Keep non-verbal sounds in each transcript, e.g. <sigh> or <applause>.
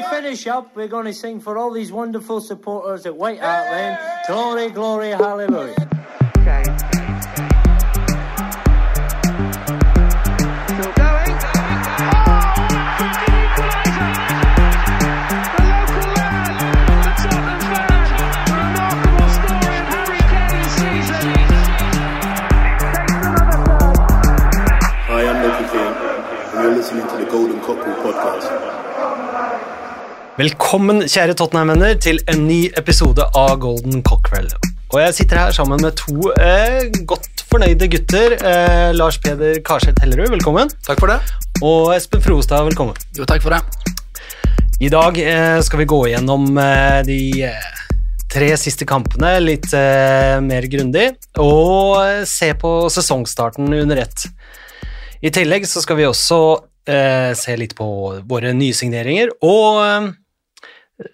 to finish up, we're going to sing for all these wonderful supporters at White Hart Lane. Glory, glory, hallelujah. Okay. Still going. Oh, fucking equaliser! The local lad, the Tottenham fan, the remarkable story of Harry Kane's season. Takes another third. Hi, I'm Loki King, and you're listening to the Golden Cockerel podcast. Velkommen, kjære Tottenham-venner, til en ny episode av Golden Cockrell. Og jeg sitter her sammen med to eh, godt fornøyde gutter. Eh, Lars Peder Karseth Hellerud, velkommen. Takk for det. Og Espen Frostad, velkommen. Jo, takk for det. I dag eh, skal vi gå gjennom eh, de eh, tre siste kampene litt eh, mer grundig, og se på sesongstarten under ett. I tillegg så skal vi også eh, se litt på våre nysigneringer, og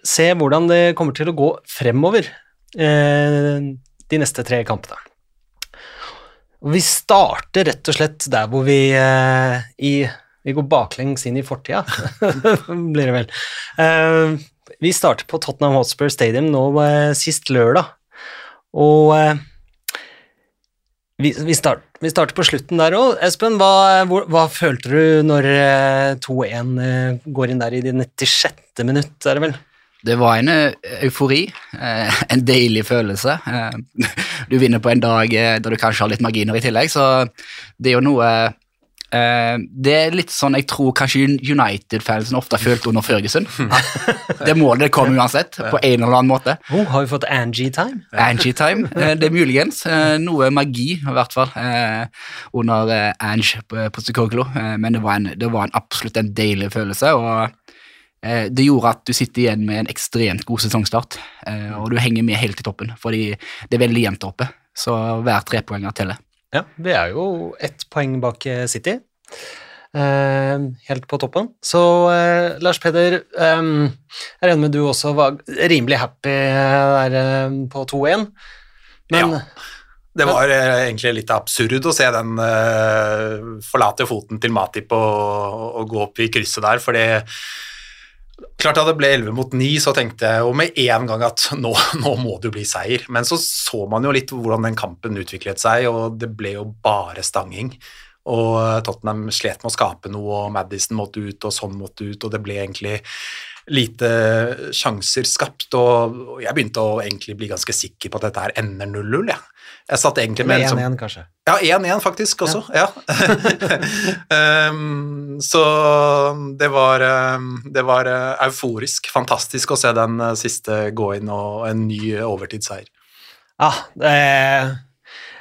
se hvordan det kommer til å gå fremover eh, de neste tre kampene. Vi starter rett og slett der hvor vi eh, i Vi går baklengs inn i fortida, <laughs> blir det vel. Eh, vi starter på Tottenham Hotspur Stadium nå sist lørdag, og vi, vi, start, vi starter på slutten der òg. Espen, hva, hvor, hva følte du når eh, 2-1 eh, går inn der i det 96. minutt, er det vel? Det var en eh, eufori, eh, en deilig følelse. Eh, Du vinner på en dag da du kanskje har litt marginer i tillegg, så det er jo noe Det er litt sånn jeg tror kanskje United-fansen ofte har følt under Førgesen. Det målet det kom uansett, på en eller annen måte. Oh, har vi fått Angie-time? Angie-time, det er muligens. Noe magi, i hvert fall, under Ange på Eh, Men det var, en, det var en absolutt en deilig følelse, og det gjorde at du sitter igjen med en ekstremt god sesongstart, eh, og du henger med helt til toppen, fordi det er veldig jevnt oppe, så hver trepoenger teller. Ja, vi er jo ett poeng bak eh, City. Eh, helt på toppen. Så eh, Lars Peder, eh, jeg regner med du også var rimelig happy der eh, på 2-1. Men Ja. Det var eh, egentlig litt absurd å se den eh, forlate foten til Matip og, og gå opp i krysset der, fordi Klart da det ble 11 mot 9, så tenkte jeg jo med en gang at <laughs> nå, nå må det jo bli seier. Men så så man jo litt hvordan den kampen utviklet seg, og det ble jo bare stanging. Og Tottenham slet med å skape noe, og Madison måtte ut, og sånn måtte ut, og det ble egentlig lite sjanser skapt. Og jeg begynte å egentlig bli ganske sikker på at dette her ender 0-0, jeg. Jeg satt egentlig med liksom- 1-1, kanskje. ja, 1-1 faktisk også, ja. um, <laughs> så det var, um, det var uh, euforisk, fantastisk å se den uh, siste gå inn og en ny overtidsseier. Ja, det,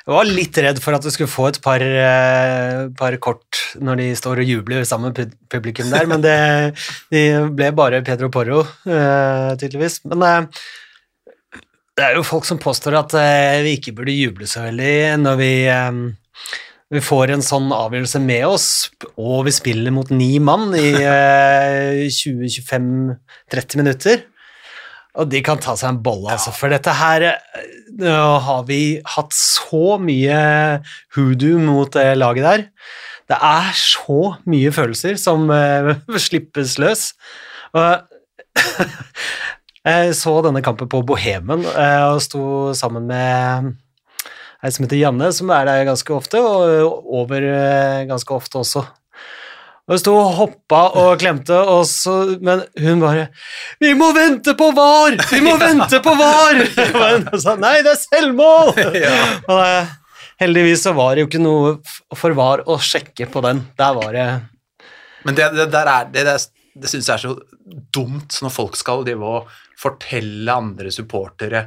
jeg var litt redd for at du skulle få et par, eh, par kort når de står og jubler sammen med publikum der, men det de ble bare Pedro Porro, eh, tydeligvis. Men eh, det er jo folk som påstår at vi ikke burde juble så veldig når vi, vi får en sånn avgjørelse med oss, og vi spiller mot ni mann i eh, 20-25-30 minutter. Og de kan ta seg en bolle, altså. For dette her eh, Nå har vi hatt så mye hoodoo mot det laget der. Det er så mye følelser som uh, <laughs> slippes løs. Og <laughs> jeg så denne kampen på Bohemen uh, og sto sammen med ei som heter Janne, som er der ganske ofte, og over uh, ganske ofte også. Og hun sto og hoppa og klemte, og så, men hun bare 'Vi må vente på VAR! Vi må <laughs> vente på VAR!' <laughs> Men hun sa 'Nei, det er selvmål!' <laughs> Og det, heldigvis så var det jo ikke noe for VAR å sjekke på den. Der var det Men det, det der er, det, det, syns jeg er så dumt når folk skal drive og fortelle andre supportere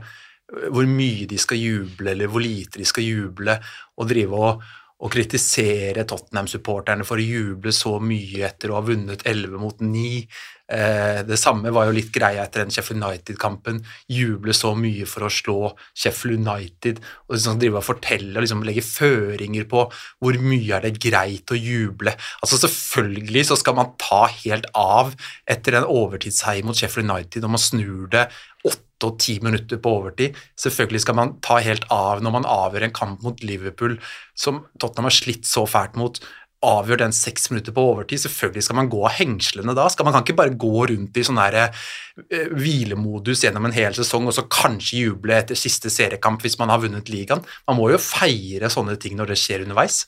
hvor mye de skal juble, eller hvor lite de skal juble, og drive og, og kritisere Tottenham-supporterne for å juble så mye etter å ha vunnet 11 mot 9. Eh, det samme var jo litt greia etter den Sheffield United-kampen. Juble så mye for å slå Sheffield United, og liksom drive og fortelle og liksom legge føringer på hvor mye er det greit å juble. Altså Selvfølgelig så skal man ta helt av etter en overtidsseier mot Sheffield United, og man snur det åtte og ti minutter på overtid. Selvfølgelig skal man ta helt av når man avgjør en kamp mot Liverpool, som Tottenham har slitt så fælt mot. avgjør den seks minutter på overtid. Selvfølgelig skal man gå av hengslene da. Skal man kan ikke bare gå rundt i sånn her eh, hvilemodus gjennom en hel sesong og så kanskje juble etter siste seriekamp hvis man har vunnet ligaen. Man må jo feire sånne ting når det skjer underveis.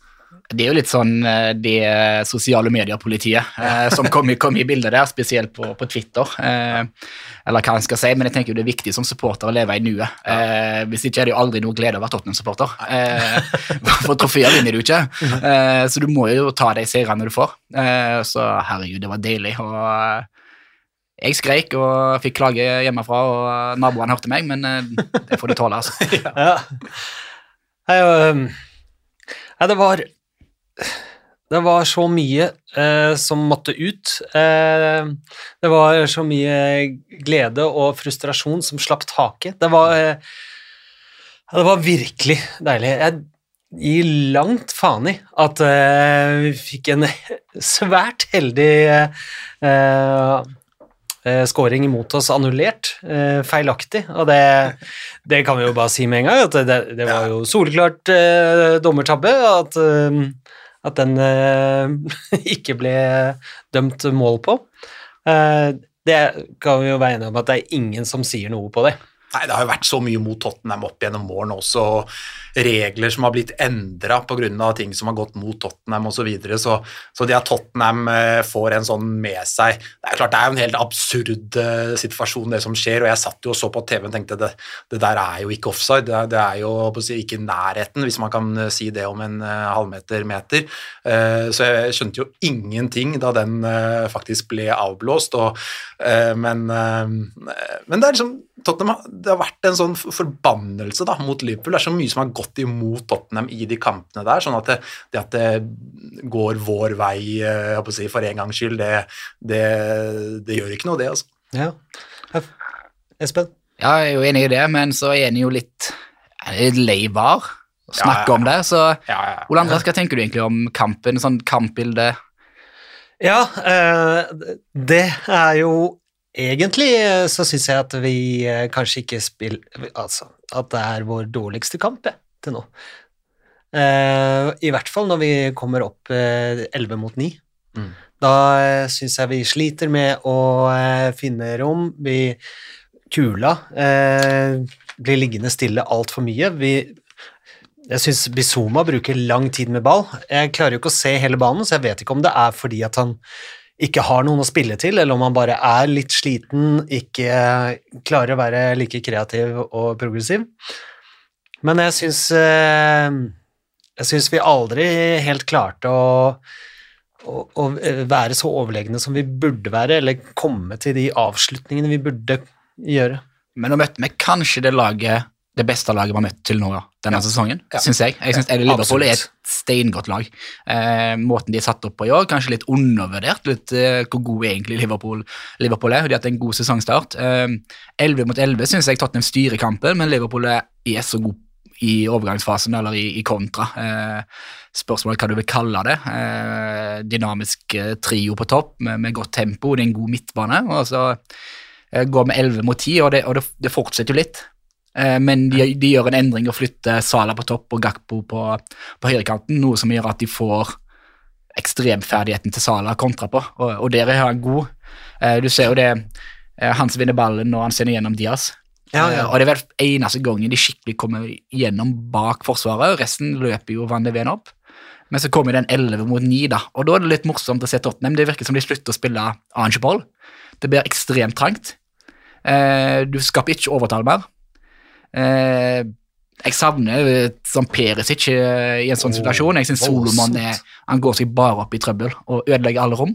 Det er jo litt sånn eh, det sosiale medier-politiet eh, som kom i, kom i bildet der, spesielt på, på Twitter. Eh, eller hva en skal si, men jeg tenker jo det er viktig som supporter å leve i nuet. Eh, hvis ikke er det jo aldri noe glede å være Tottenham-supporter. Eh, <laughs> for trofeer vinner du ikke, eh, så du må jo ta de seirene du får. Eh, så herregud, det var deilig. og jeg skreik og fikk klage hjemmefra, og naboene hørte meg, men det får du tåle. altså. <laughs> Ja. Nei, øhm, nei, det var Det var så mye eh, som måtte ut. Eh, det var så mye glede og frustrasjon som slapp taket. Det var eh, Det var virkelig deilig. Jeg gir langt faen i at eh, vi fikk en <laughs> svært heldig eh, eh, scoring imot oss annullert, feilaktig, og det, det kan vi jo bare si med en gang, at det, det var jo soleklart dommertabbe, at, at den eh, <laughs> ikke ble dømt mål på. Eh, det kan vi jo være enige om at det er ingen som sier noe på det. Nei, Det har jo vært så mye mot Tottenham opp gjennom årene også, og regler som har blitt endra pga. ting som har gått mot Tottenham osv. Så, videre. så Så det at Tottenham eh, får en sånn med seg Det er klart det er jo en helt absurd eh, situasjon, det som skjer, og jeg satt jo og så på TV og tenkte det, det der er jo ikke offside, det er, det er jo ikke i nærheten, hvis man kan eh, si det om en halvmeter, meter. Så jeg skjønte jo ingenting da den faktisk ble avblåst, og, men, men det er liksom Tottenham, det har vært en sånn forbannelse da, mot Liverpool. Det er så mye som har gått imot Tottenham i de kampene der. sånn at det, det at det går vår vei eh, jeg å si, for en gangs skyld, det, det, det gjør ikke noe, det. altså. Ja. Espen? Ja, jeg er jo enig i det, men så er en jo litt, litt lei var å snakke Ja, ja, ja. om det. Så Ja, ja, ja. Ole André, hva tenker du egentlig om kampen? Sånn kampbilde? Ja, eh, det er jo Egentlig eh, så syns jeg at vi eh, kanskje ikke spiller Altså, at det er vår dårligste kamp til nå. Eh, I hvert fall når vi kommer opp eh, 11 mot 9. Mm. Da uh, syns jeg vi sliter med å finne rom. Vi Kula blir liggende stille altfor mye. Vi jeg syns Bizuma bruker lang tid med ball. Jeg klarer jo ikke å se hele banen, så jeg vet ikke om det er fordi at han ikke har noen å spille til, eller om man bare er litt sliten, ikke klarer å være like kreativ og progressiv. Men jeg syns eh, Jeg syns vi aldri helt klarte å, å, å være så overlegne som vi burde være, eller komme til de avslutningene vi burde gjøre. Men nå møtte vi kanskje det laget det beste laget vi har møtt til nå denne sesongen, Ja. syns jeg. Jeg syns Liverpool er et steingodt lag. Eh, måten de er satt opp på i år, kanskje litt undervurdert litt eh, hvor god egentlig Liverpool, Liverpool er. De har hatt en god sesongstart. Eh, 11 mot 11 syns jeg Tottenham styrer kampen, men Liverpool er, er så god i overgangsfasen eller i, i kontra. Eh, spørsmålet hva du vil kalle det. Eh, dynamisk eh, trio på topp med, med godt tempo, det er en god midtbane. og så eh, går vi 11 mot 10, og det, og det, det fortsetter jo litt. Eh, men de, de gjør en endring og flytter Sala på topp og Gakpo på, på høyrekanten, noe som gjør at de får ekstremferdigheten til Sala kontra på, og, og der er han god. Eh, du ser jo det, eh, han som vinner ballen når han sender gjennom Diaz. Ja, ja. Og det er vel eneste gangen de skikkelig kommer gjennom bak forsvaret, resten løper jo Van de Ven opp. Men så kommer den 11 mot 9, da, og da er det litt morsomt å se Tottenham. Det virker som de slutter å spille Angeball. Det blir ekstremt trangt. Du skaper ikke overtall mer. Eh, jeg savner sånn Perisic eh, i en sånn situasjon. Jeg synes Solomon er, han går seg bare opp i trøbbel og ødelegger alle rom.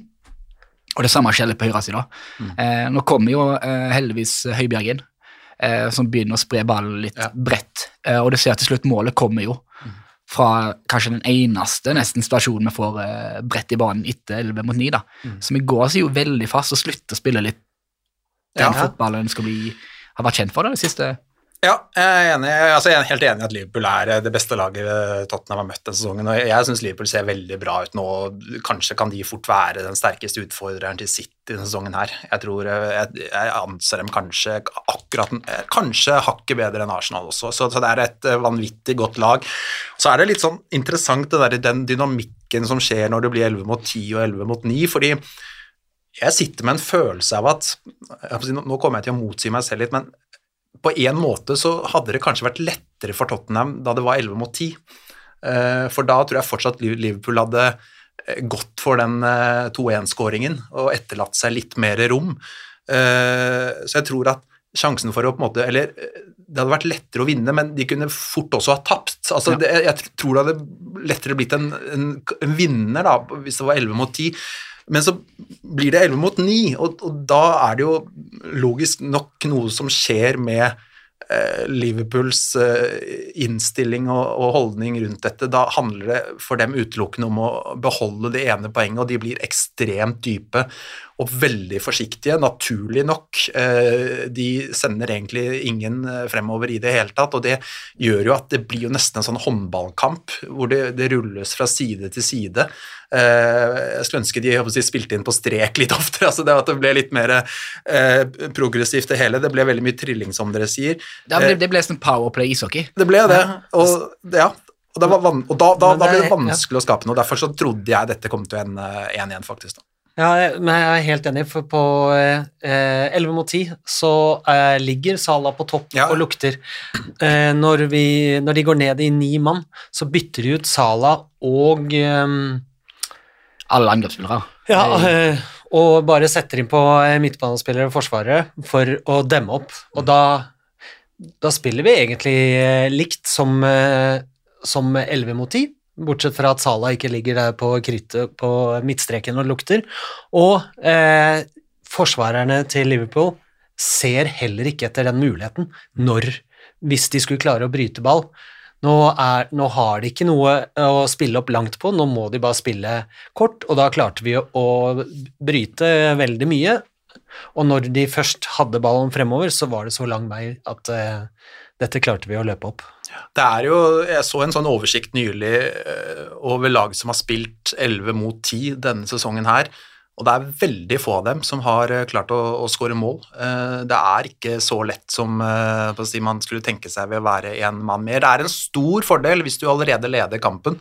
Og det samme skjer på høyresida. Eh, nå kommer jo eh, heldigvis Høibjerg inn, eh, som begynner å spre ballen litt Ja. bredt. Eh, og du ser til slutt målet kommer jo fra kanskje den eneste nesten situasjonen vi får eh, bredt i banen etter 11 mot 9. da. Så vi går oss jo veldig fast og slutter å spille litt den Ja. fotballen skal bli, har vært kjent for det, de siste Ja, jeg er, enig. Altså, jeg er helt enig i at Liverpool er eh, det beste laget eh, Tottenham har møtt denne sesongen. og Jeg syns Liverpool ser veldig bra ut nå. Kanskje kan de fort være den sterkeste utfordreren til City denne sesongen her. Jeg tror eh, jeg, jeg anser dem kanskje akkurat Kanskje hakket bedre enn Arsenal også, så, så det er et vanvittig godt lag. Så er det litt sånn interessant det der, den dynamikken som skjer når det blir 11 mot 10 og 11 mot 9, fordi jeg sitter med en følelse av at Nå kommer jeg til å motsi meg selv litt, men på en måte så hadde det kanskje vært lettere for Tottenham da det var 11 mot 10. Eh, for da tror jeg fortsatt Liverpool hadde eh, gått for den 2-1-skåringen og etterlatt seg litt mer rom. Så jeg tror at sjansen for å på en måte Eller det hadde vært lettere å vinne, men de kunne fort også ha tapt. Altså, det, jeg tror det hadde lettere blitt en, en, en vinner da, hvis det var 11 mot 10. Men så blir det 11 mot 9, og, og, da er det jo logisk nok noe som skjer med eh, Liverpools eh, innstilling og, og, holdning rundt dette. Da handler det for dem utelukkende om å beholde det ene poenget, og de blir ekstremt dype og veldig forsiktige, naturlig nok. Eh, de sender egentlig ingen eh, fremover i det hele tatt, og det gjør jo at det blir jo nesten en sånn håndballkamp hvor det, det rulles fra side til side. Eh, jeg skulle ønske de si, spilte inn på strek litt oftere, altså det at det ble litt mer eh, progressivt det hele. Det ble veldig mye trilling, som dere sier. Det ble, det ble sånn powerplay ishockey. Det ble det, og, ja, og, det og da, da, da, ble det vanskelig å skape noe. Derfor så trodde jeg dette kom til å ende 1-1, faktisk. da. Ja, men jeg er helt enig, for på eh, 11 mot 10 så eh, ligger Sala på topp Ja. og lukter. Eh, når, vi, når de går ned i ni mann, så bytter de ut Sala og eh, Alle angrepsspillere. Ja, eh, og bare setter inn på eh, midtbanespillere og forsvarere for å demme opp. Og da, da spiller vi egentlig eh, likt som, eh, som 11 mot 10, bortsett fra at Salah ikke ligger der på krittet på midtstreken og lukter. Og eh, forsvarerne til Liverpool ser heller ikke etter den muligheten når, hvis de skulle klare å bryte ball. Nå, er, nå har de ikke noe å spille opp langt på, nå må de bare spille kort, og da klarte vi å, bryte veldig mye. Og når de først hadde ballen fremover, så var det så lang vei at eh, dette klarte vi å løpe opp. Det er jo, Jeg så en sånn oversikt nylig eh, over lag som har spilt 11 mot 10 denne sesongen her. Og det er veldig få av dem som har eh, klart å, å skåre mål. Eh, Det er ikke så lett som si, man skulle tenke seg ved å være én mann mer. Det er en stor fordel hvis du allerede leder kampen,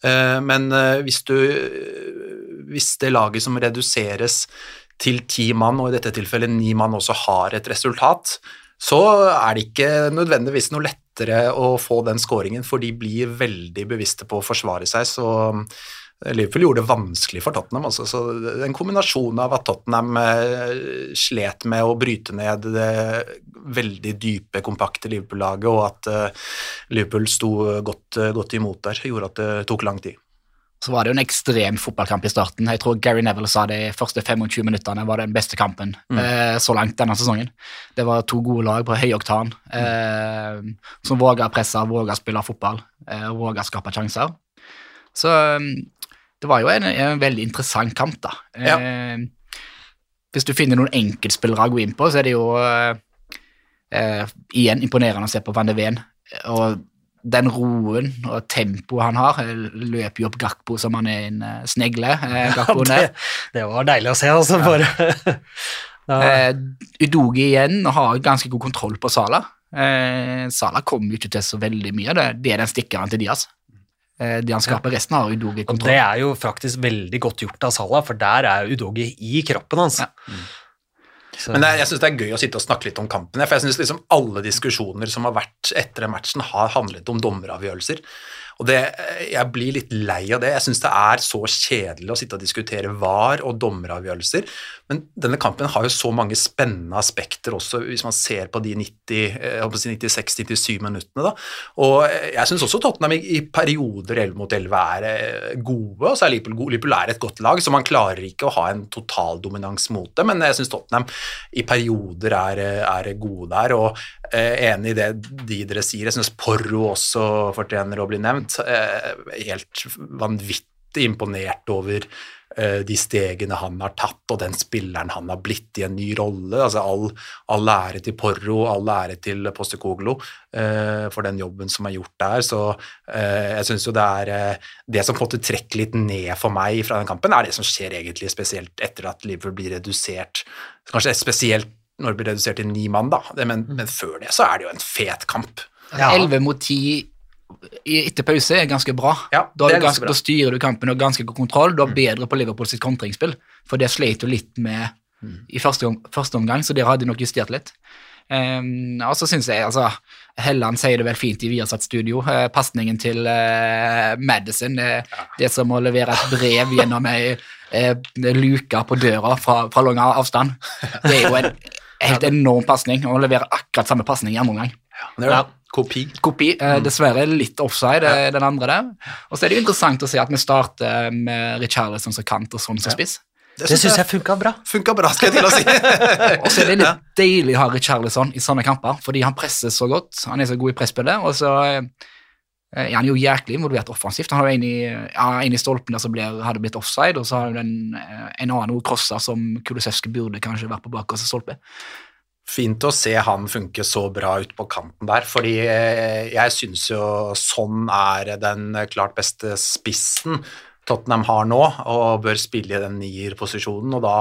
men hvis du Hvis det laget som reduseres til ti mann, og i dette tilfellet ni mann, også har et resultat, så er det ikke nødvendigvis noe lettere å få den skåringen, for de blir veldig bevisste på å forsvare seg. så Liverpool gjorde det vanskelig for Tottenham. Altså, så En kombinasjon av at Tottenham eh, slet med å bryte ned det veldig dype, kompakte Liverpool-laget, og at eh, Liverpool sto godt, godt imot der, gjorde at det tok lang tid. Så var det jo en ekstrem fotballkamp i starten. Jeg tror Gary Neville sa det de første 25 minuttene var den beste kampen eh, så langt denne sesongen. Det var to gode lag på høyoktan eh, som våga presse, våga spille fotball, eh, våga skape sjanser. Så eh, det var jo en, en veldig interessant kamp, da. Eh, Hvis du finner noen enkeltspillere å gå inn på, så er det jo eh, eh, igjen imponerende å se på Van de Ven. Og den roen og tempoet han har, løper jo opp Gakpo som han er en eh, snegle. Eh, <laughs> Gakpo det, det var deilig å se, altså. Bare. <laughs> ja. Eh, Udogi igjen har ganske god kontroll på Sala. Eh, Sala kommer jo ikke til så veldig mye. Det, det er den stikkeren til Diaz. Eh, det han skaper resten, har Udogi Og kontroll. det er jo faktisk veldig godt gjort av Sala, for der er Udogi i kroppen hans. Ja. Så- Men det, jeg syns det er gøy å sitte og snakke litt om kampen. For jeg synes liksom alle diskusjoner som har vært etter matchen, har handlet om dommeravgjørelser. Og det, Jeg blir litt lei av det. Jeg syns det er så kjedelig å sitte og diskutere VAR og dommeravgjørelser. Men denne kampen har jo så mange spennende aspekter også, hvis man ser på de 90, eh, 96-97 minuttene. da. Og jeg syns også Tottenham i, i perioder 11 mot 11 er eh, gode. og så er Liverpool. Er et godt lag, så man klarer ikke å ha en totaldominans mot det. Men jeg syns Tottenham i perioder er, er gode der. og eh, Enig i det de dere sier. Jeg syns Porro også fortjener å bli nevnt. Helt vanvittig imponert over de stegene han har tatt, og den spilleren han har blitt i en ny rolle. Altså all, all ære til Porro, all ære til Postekoglo eh, for den jobben som er gjort der. Så eh, jeg syns jo det er eh, Det som på en måte trekker litt ned for meg fra den kampen, er det som skjer egentlig spesielt etter at Liverpool blir redusert. Kanskje spesielt når det blir redusert til ni mann, da. Men, men før det så er det jo en fet kamp. Ja. 11 mot 10 i- etter pause er ganske bra. Ja, da, du ganske ganske, bra. Mm. da styrer du kampen og ganske god kontroll. Du er bedre på Liverpool sitt kontringsspill, for det sleit jo litt med Mm. i første, første omgang, så der hadde de nok justert litt. Um, og så syns jeg altså Helland sier det vel fint i Viasat Studio. Uh, Pasningen til uh, Madison det, det er som å levere et brev gjennom ei uh, luke på døra fra, fra lang avstand. <laughs> Det er jo en helt enorm pasning, Å levere akkurat samme pasning i andre omgang Det er jo kopi. kopi. eh, Dessverre litt offside, ja. den andre der. Og så er det jo interessant å se at vi starter med Richarlison som kant og sånn som spiss. Det syns jeg funka bra. funka bra, skal jeg til å si. <laughs> Og så er det litt deilig å ha Richarlison i sånne kamper, fordi han presser så godt. Han er så god i presspillet, og så eh, er han jo jæklig involvert offensivt. Han har jo en i, ja, en i stolpen der som blir, hadde blitt offside, og så har han en, eh, en annen noe crosser som Kulusevski burde kanskje vært på bakerste stolpe. Fint å se han funke så bra ut på kanten der, fordi eh, jeg syns jo sånn er den klart beste spissen Tottenham har nå, og bør spille i den nierposisjonen, og da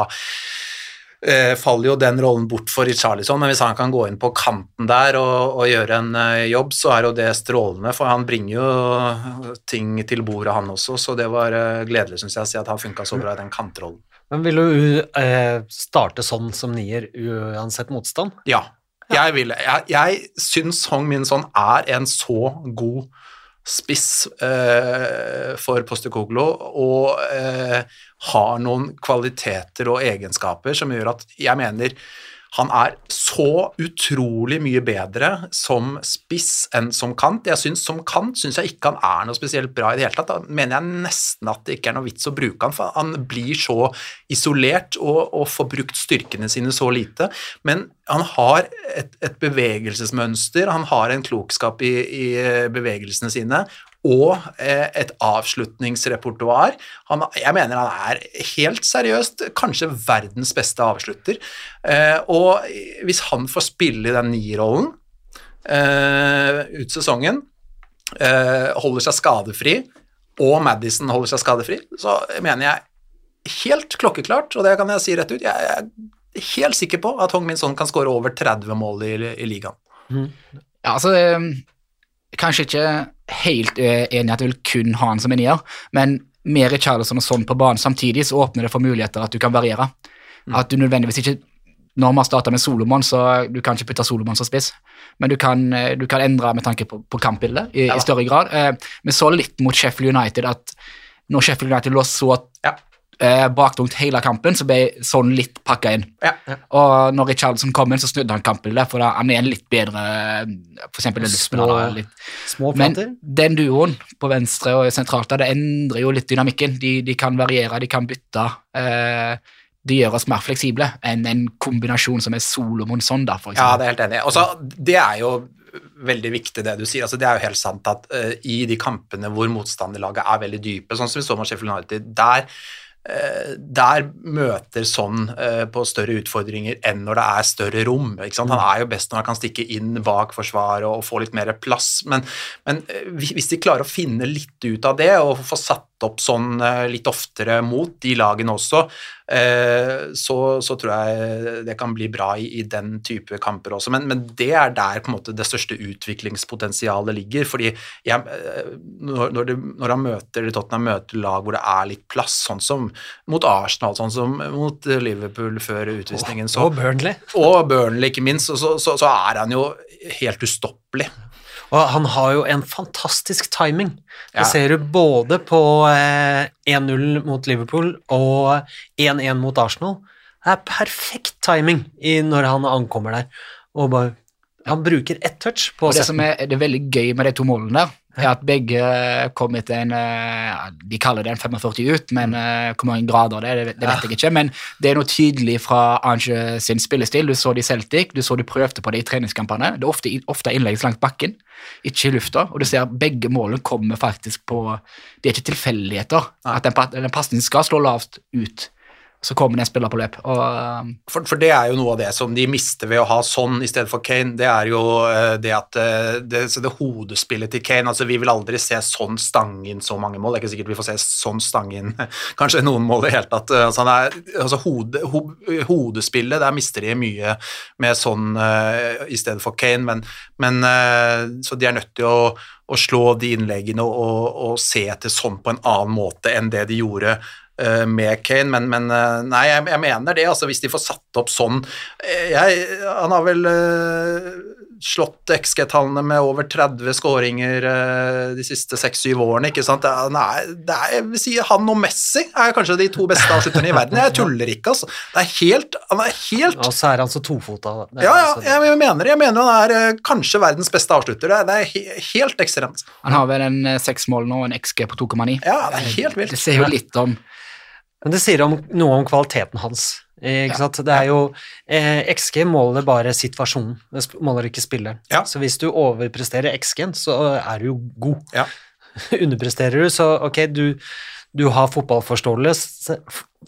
eh, faller jo den rollen bort for Richarlison, men hvis han kan gå inn på kanten der og, og gjøre en eh, jobb, så er jo det strålende, for han bringer jo ting til bordet, han også, så det var eh, gledelig, syns jeg, å se at han funka så bra i den kantrollen. Men vil du eh, starte sånn som nier uansett motstand? Ja. Jeg, vil, jeg, jeg syns Hong Min Son er en så god spiss eh, for Postekoglo og eh, har noen kvaliteter og egenskaper som gjør at jeg mener han er så utrolig mye bedre som spiss enn som kant. Jeg synes Som kant syns jeg ikke han er noe spesielt bra i det hele tatt. Da mener jeg nesten at det ikke er noe vits å bruke han, for han blir så isolert og, og får brukt styrkene sine så lite. Men han har et, et bevegelsesmønster, han har en klokskap i, i bevegelsene sine, og eh, et avslutningsrepertoar. Jeg mener han er helt seriøst kanskje verdens beste avslutter. Eh, og hvis han får spille i den nierrollen eh, ut sesongen, holder seg skadefri, og Madison holder seg skadefri, så mener jeg helt klokkeklart, og det kan jeg si rett ut, jeg er helt sikker på at Hong Min Son kan skåre over 30 mål i, i ligaen. Ja, altså Kanskje ikke helt eh, enig i at jeg vil kun ha han som en nier, men med Richarlison og sånn på banen samtidig, så åpner det for muligheter at du kan variere. At du nødvendigvis ikke Når man starter med Solomon, så du kan ikke putte Solomon som spiss, men du kan, eh, du kan endre med tanke på, på kampbildet i, i større grad. Eh, Vi så litt mot Sheffield United at når Sheffield United lå så Ja. Eh, baktungt hele kampen, så ble sånn litt pakka inn. Ja. Og når Richarlison kom inn, så snudde han kampen kampbildet, for da, han er en litt bedre for eksempel Små- litt. Små Men den duoen på venstre og sentralt der, det endrer jo litt dynamikken. De, de kan variere, de kan bytte. Eh, de gjør oss mer fleksible enn en kombinasjon som er Solomon sånn, da, for Ja, det er helt enig Også, Og så, Det er jo veldig viktig det du sier. altså Det er jo helt sant at uh, i de kampene hvor motstanderlaget er veldig dype, sånn som vi så mot Sheffield United, der, eh, der møter sånn eh, på større utfordringer enn når det er større rom. Han er jo best når han kan stikke inn bak forsvaret og få litt mer plass, men, men eh, hvis de klarer å finne litt ut av det og få satt opp sånn eh, litt oftere mot de lagene også, eh, så, så tror jeg det kan bli bra i, i den type kamper også. Men, men det er der på en måte det største utviklingspotensialet ligger. fordi jeg, eh, når, det, når han møter Tottenham møter lag hvor det er litt plass, sånn som mot Arsenal, sånn som mot Liverpool før utvisningen, så, Og Burnley. og Burnley ikke minst, så, så, så, så er han jo helt ustoppelig. Og han har jo en fantastisk timing. Det Ja. ser du både på eh, 1-0 mot Liverpool og 1-1 mot Arsenal. Det er perfekt timing i når han ankommer der. Og bare Han bruker ett touch på Og det som er, det er veldig gøy med de to målene der, er at begge kom etter en eh, De kaller det en 45 ut, men eh, hvor mange grader det er, det, det vet jeg ikke. Men det er noe tydelig fra Ange sin spillestil. Du så det i Celtic, du så de prøvde på det i treningskampene. Det er ofte, ofte innlegg langs bakken, ikke i lufta. Og du ser begge målene kommer faktisk på Det er ikke tilfeldigheter. At den, den pasningen skal slå lavt ut. Så kommer det en spiller på løp. Og eh, For, for det er jo noe av det som de mister ved å ha sånn i stedet for Kane. Det er jo eh, det at eh, det, det hodespillet til Kane altså Vi vil aldri se sånn stange inn så mange mål. Det er ikke sikkert vi får se sånn stange inn <laughs> kanskje noen mål i det hele tatt. Altså, er, altså hode, ho, hodespillet, der mister de mye med sånn uh, i stedet for Kane, men, men så de er nødt til å, å slå de innleggene og, og, og se etter sånn på en annen måte enn det de gjorde med Kane, men, men eh, nei, jeg, jeg mener det. altså Hvis de får satt opp sånn eh, jeg, Han har vel uh, slått XG-tallene med over 30 skåringer uh, de siste 6-7 årene. ikke sant? Nei, det er, jeg vil si Han og Messi er kanskje de to beste avslutterne i verden. Jeg tuller ikke, altså. Det er helt, han er helt Og så er han så tofota. Er ja, ja, altså- jeg, jeg mener det. Jeg mener han er uh, kanskje verdens beste avslutter. Det er- Det er he helt ekstremt. han har vel en eh, seks mål nå og en XG på 2,9. Ja, det er helt vilt. Det ser jo litt om Men det sier om, noe om kvaliteten hans. Ikke sant? Det er jo eh, XG måler bare situasjonen, det måler ikke spilleren. Ja. Så hvis du overpresterer XG-en, så er du jo god. Ja. <laughs> Underpresterer du, så ok, du, du har fotballforståelse,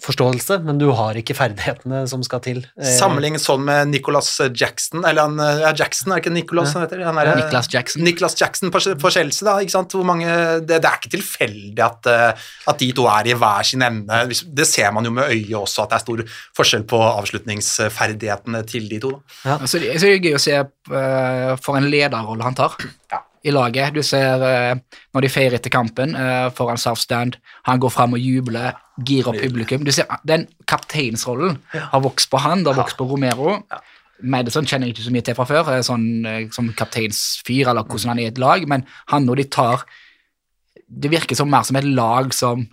forståelse, men du har ikke ferdighetene som skal til. Sammenlign Sammenlignet sånn med Nicholas Jackson, eller han, ja, Jackson, er det ikke Nicholas han heter? Han er, Niklas Jackson. Niklas Jackson på, på Chelsea, da, ikke sant? Hvor mange, det, det er ikke tilfeldig at, eh, at de to er i hver sin ende. Det ser man jo med øyet også, at det er stor forskjell på avslutningsferdighetene til de to. Da. Så det, så det er gøy å se eh, for en lederrolle han tar Ja. I laget. Du ser eh, når de feirer etter kampen uh, foran South Stand, han går fram og jubler, girer opp publikum. Du ser ah, Den kapteinsrollen har vokst på han, det har vokst på Romero. Madison kjenner jeg ikke så mye til fra før, eh, sånn eh, som kapteinsfyr, eller hvordan han er i et lag, men han og de tar Det virker som mer som et lag som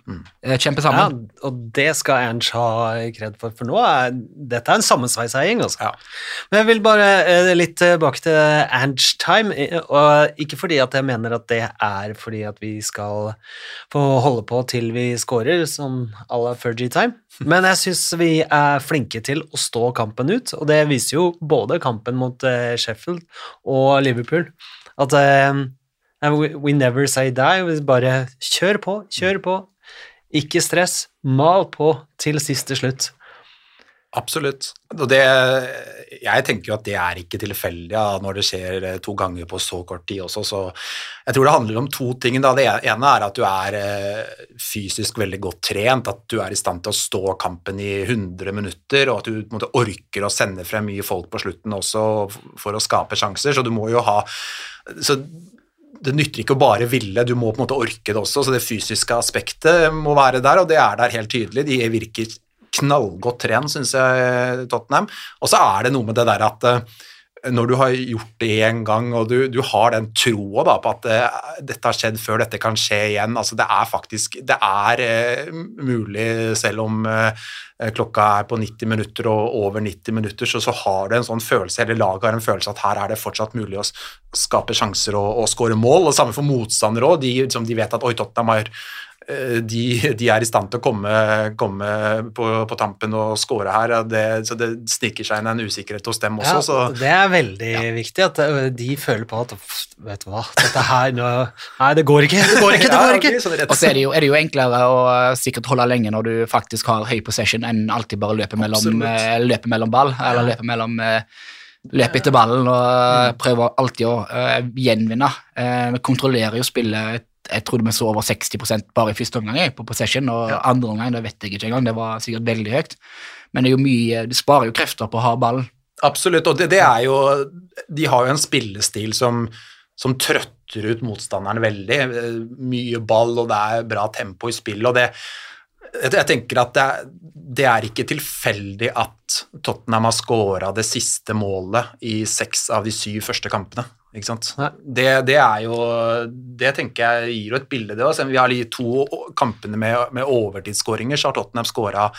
eh, kjemper Ja, og det skal Ange ha kred for, for nå er dette er en sammensveisa gjeng, altså. Ja. Men jeg vil bare eh, litt tilbake til Ernst time, og ikke fordi at jeg mener at det er fordi at vi skal få holde på til vi scorer, som à la Fergie time, <laughs> men jeg syns vi er flinke til å stå kampen ut, og det viser jo både kampen mot eh, Sheffield og Liverpool, at we, never say die, bare kjør på, kjør på, ikke stress, mal på til siste slutt. Absolutt. Og det, jeg tenker jo at det er ikke tilfeldig ja, når det skjer eh, to ganger på så kort tid også, så jeg tror det handler om to ting. Da. Det ene er at du er eh, fysisk veldig godt trent, at du er i stand til å stå kampen i 100 minutter, og at du måte, orker å sende frem mye folk på slutten også for å skape sjanser, så du må jo ha så det nytter ikke å bare ville, du må på en måte orke det også, så det fysiske aspektet må være der, og det er der helt tydelig. De virker knallgodt trent, syns jeg, Tottenham. Og så er det noe med det der at eh, når du har gjort det én gang, og du, du har den troa på at det, dette har skjedd før, dette kan skje igjen altså Det er faktisk det er eh, mulig, selv om eh, klokka er på 90 minutter og over 90 minutter, så, så har du en sånn følelse, hele laget har en følelse at her er det fortsatt mulig å skape sjanser og, og skåre mål. og Samme for motstandere òg, de, liksom, de vet at oi, Tottenham har eh, de, de er i stand til å komme, komme på, på tampen og score her. Det, så det sniker seg inn en usikkerhet hos dem også. Ja, så det er veldig viktig at eh, de føler på at vet du hva, dette her nå, Nei, det går ikke, det går ikke, det går ikke. ok, sånn rett- Og så er det, jo, er det jo enklere å eh, sikkert holde lenge når du faktisk har høy possession, enn alltid bare løpe mellom, eh, løpe mellom ball, eller løpe mellom eh, Løpe etter ballen og eh, prøve alltid å uh, gjenvinne. Uh, Vi kontrollerer jo spillet jeg trodde vi så over 60% bare i første omgang jeg, på possession, og andre omgang det vet jeg ikke engang, det var sikkert veldig høyt. Men det er jo mye, du sparer jo krefter på å ha ballen. Absolutt, og det, det er jo De har jo en spillestil som, som trøtter ut motstanderen veldig. Mye ball, og det er bra tempo i spillet, og det jeg, tenker at det er, det er ikke tilfeldig at Tottenham har skåra det siste målet i seks av de syv første kampene. Ikke sant? Det, det er jo Det tenker jeg gir jo et bilde, det òg. Vi har de to kampene med, med overtidsskåringer, så har Tottenham skåra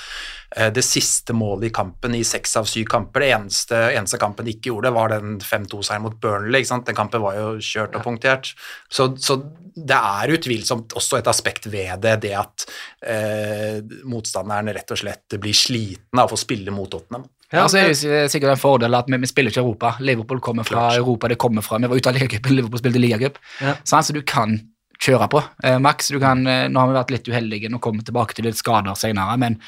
det siste målet i kampen i seks av syv kamper. Det eneste, eneste kampen de ikke gjorde, var den 5-2-seieren mot Burnley. Ikke sant? Den kampen var jo kjørt og punktert. Så, så det er utvilsomt også et aspekt ved det, det at eh, motstanderen rett og slett blir sliten av å spille mot Tottenham. Ja, altså, det er sikkert en fordel at vi, vi spiller ikke Europa. Liverpool kommer fra Klart. Europa, det kommer fra Vi var ute av ligacupen, Liverpool spilte ligacup. Ja. Sånn, så du kan kjøre på. Eh, Max, du kan, eh, nå har vi vært litt uheldige, og kommer tilbake til litt skader senere, men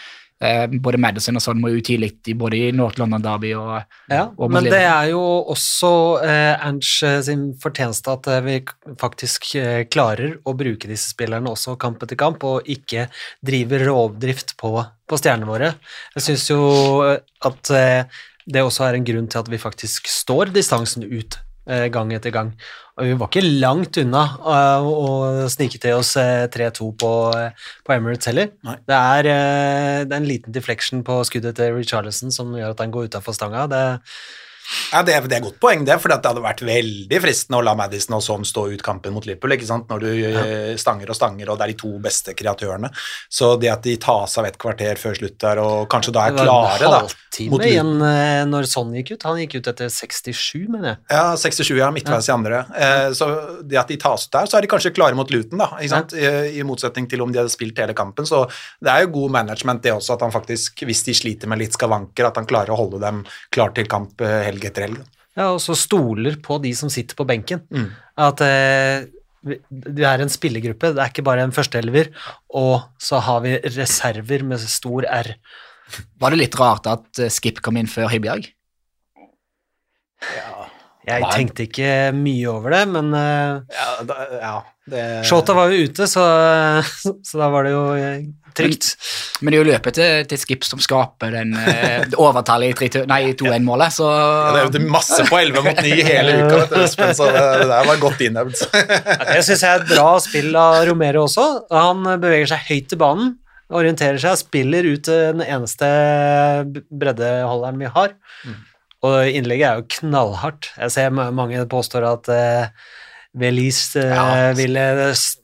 både Madison og sånn må jo tidlig i både i North London Derby og, Ja, og men det er jo også eh, Ernst eh, sin fortjeneste at eh, vi faktisk eh, klarer å bruke disse spillerne også kamp etter kamp, og ikke driver rovdrift på, på stjernene våre. Jeg syns jo eh, at eh, det også er en grunn til at vi faktisk står distansen ut eh, gang etter gang. Og vi var ikke langt unna eh, å snike til oss eh, 3-2 på, eh, på Emirates heller. Det er, eh, det er en liten deflection på skuddet til Richarlison som gjør at han går utafor stanga. Det, Ja, det, det er godt poeng, det, for det hadde vært veldig fristende å la Madison og sånn stå ut kampen mot Liverpool, ikke sant, når du ja. stanger og stanger, og det er de to beste kreatørene. Så det at de tas av et kvarter før slutt der, og kanskje da er det var klare, en da halvtime mot igjen eh, når sånn gikk ut. Han gikk ut etter 67, mener jeg. Ja, 67, ja, midtveis i andre. Eh, så det at de tas ut der, så er de kanskje klare mot Luton, da, ikke sant? I, I motsetning til om de hadde spilt hele kampen. Så det er jo god management det også, at han faktisk, hvis de sliter med litt skavanker, at han klarer å holde dem klar til kamp eh, helg etter helg. Ja, og så stoler på de som sitter på benken. Mm. At eh, vi- er en spillergruppe, det er ikke bare en førsteelver, og så har vi reserver med stor R. Var det litt rart at eh, Skip kom inn før Hibjerg? Jeg tenkte ikke mye over det, men eh, Ja, da, ja det... Shota var jo ute, så, <laughs> så da var det jo eh, trygt. Men det er jo løpet til, til Skip som skaper den eh, overtallet i 3-2 nei, i 2-1-målet, så Ja, det er jo masse på 11 mot 9 hele uka, du, Espen, så det, det der var godt innøvd. Det syns jeg er et bra spill av Romero også. Han beveger seg høyt i banen, orienterer seg, spiller ut den eneste breddeholderen vi har. Og innlegget er jo knallhardt. Jeg ser mange påstår at uh, Velis eh, Ja. ville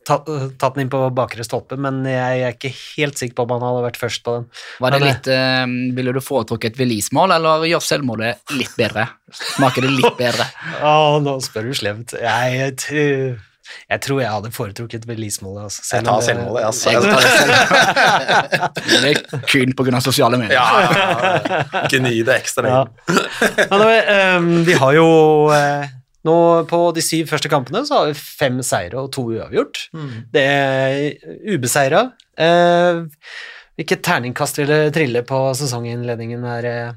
tatt den inn på bakre stolpe, men jeg er ikke helt sikker på om han hadde vært først på den. var det Men, litt eh, Ville du foretrukket et Velis-mål, eller gjør selvmålet litt bedre? Smaker det litt bedre? <laughs> Å, nå spør du slemt. Jeg, jeg, tror- jeg tror jeg hadde foretrukket Velis-målet. Altså, Jeg selv tar selvmålet, altså. Jeg tar det selv. <laughs> Det er kun av sosiale medier. Ja, ja, ja. <laughs> gni det ekstra. Ja. inn. Men det, ehm, vi har jo eh, nå på de syv første kampene så har vi fem seire og to uavgjort. Det er ubeseira. Eh, hvilket terningkast vil det trille på sesonginnledningen her? eh?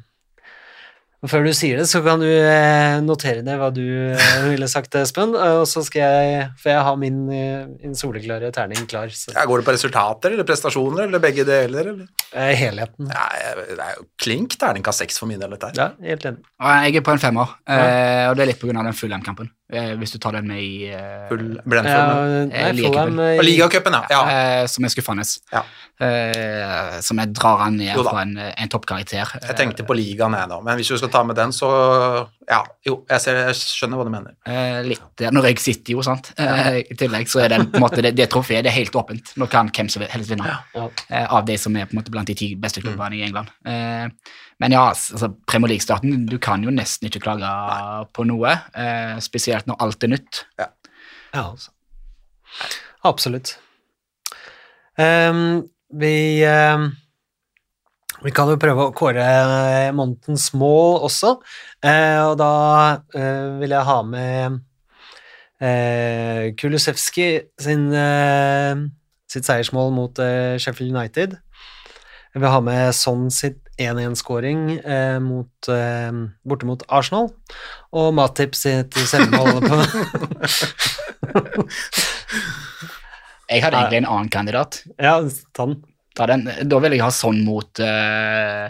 Og Før du sier det, så kan du eh, notere ned hva du eh, ville sagt, Espen. eh, Og så skal jeg, for jeg har min, min soleklare terning klar. Så Ja, går det på resultater eller prestasjoner, eller begge deler? Eller? eh, helheten. Ja, det er jo klink terningkast seks for min del, dette her. Ja, helt enig. Jeg er på en femmer, eh, og det er litt på grunn av den Fulham-kampen. Eh, hvis du tar den med i eh, Full Ja, Brentford. Eh, ligacupen. Eh, ligacupen, ja. ja. eh, som er skuffende. Ja. Eh, som jeg drar han ned på en, en toppkarakter. Jeg tenkte på ligaen, jeg da. men hvis du skal ta med den, så ja, jo, jeg, ser, jeg skjønner hva du mener. Eh, litt Når jeg sitter jo, sant. Eh, I tillegg så er det på en måte det, det trofeet det er helt åpent. Nå kan hvem som helst vinne. Ja. Av de som er på en måte blant de ti beste klubbene i England. Men ja, altså, Premier League-starten Du kan jo nesten ikke klage på noe. Eh, spesielt når alt er nytt. Ja, altså. Absolutt. Um, vi um, Vi kan jo prøve å kåre eh, månedens mål også, uh, og da uh, vil jeg ha med uh, Kulusevski sin, sitt seiersmål mot Sheffield United. Jeg vil ha med Son sitt 1-1-skåring eh, mot, eh, borte mot Arsenal, og Matip sitt selvmål på <laughs> Jeg hadde egentlig en annen kandidat. Ja, ta den. Ta den. Da vil jeg ha sånn mot, eh,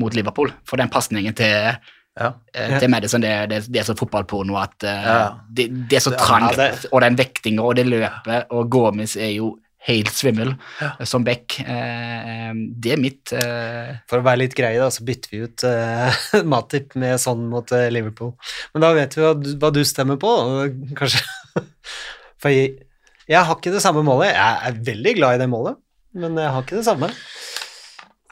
mot Liverpool, for den pasningen til, Ja. eh, til Madison, det, det, det er så fotballporno at eh, Ja. det, det er så trangt, og den vektinga og det løpet, og Gomez er jo helt svimmel ja. som back. Eh, det er mitt eh, For å være litt greie, da, så bytter vi ut <laughs> Matip med sånn mot eh, Liverpool. Men da vet vi hva, du- hva du stemmer på, <laughs> kanskje For jeg, jeg har ikke det samme målet. Jeg er veldig glad i det målet, men jeg har ikke det samme.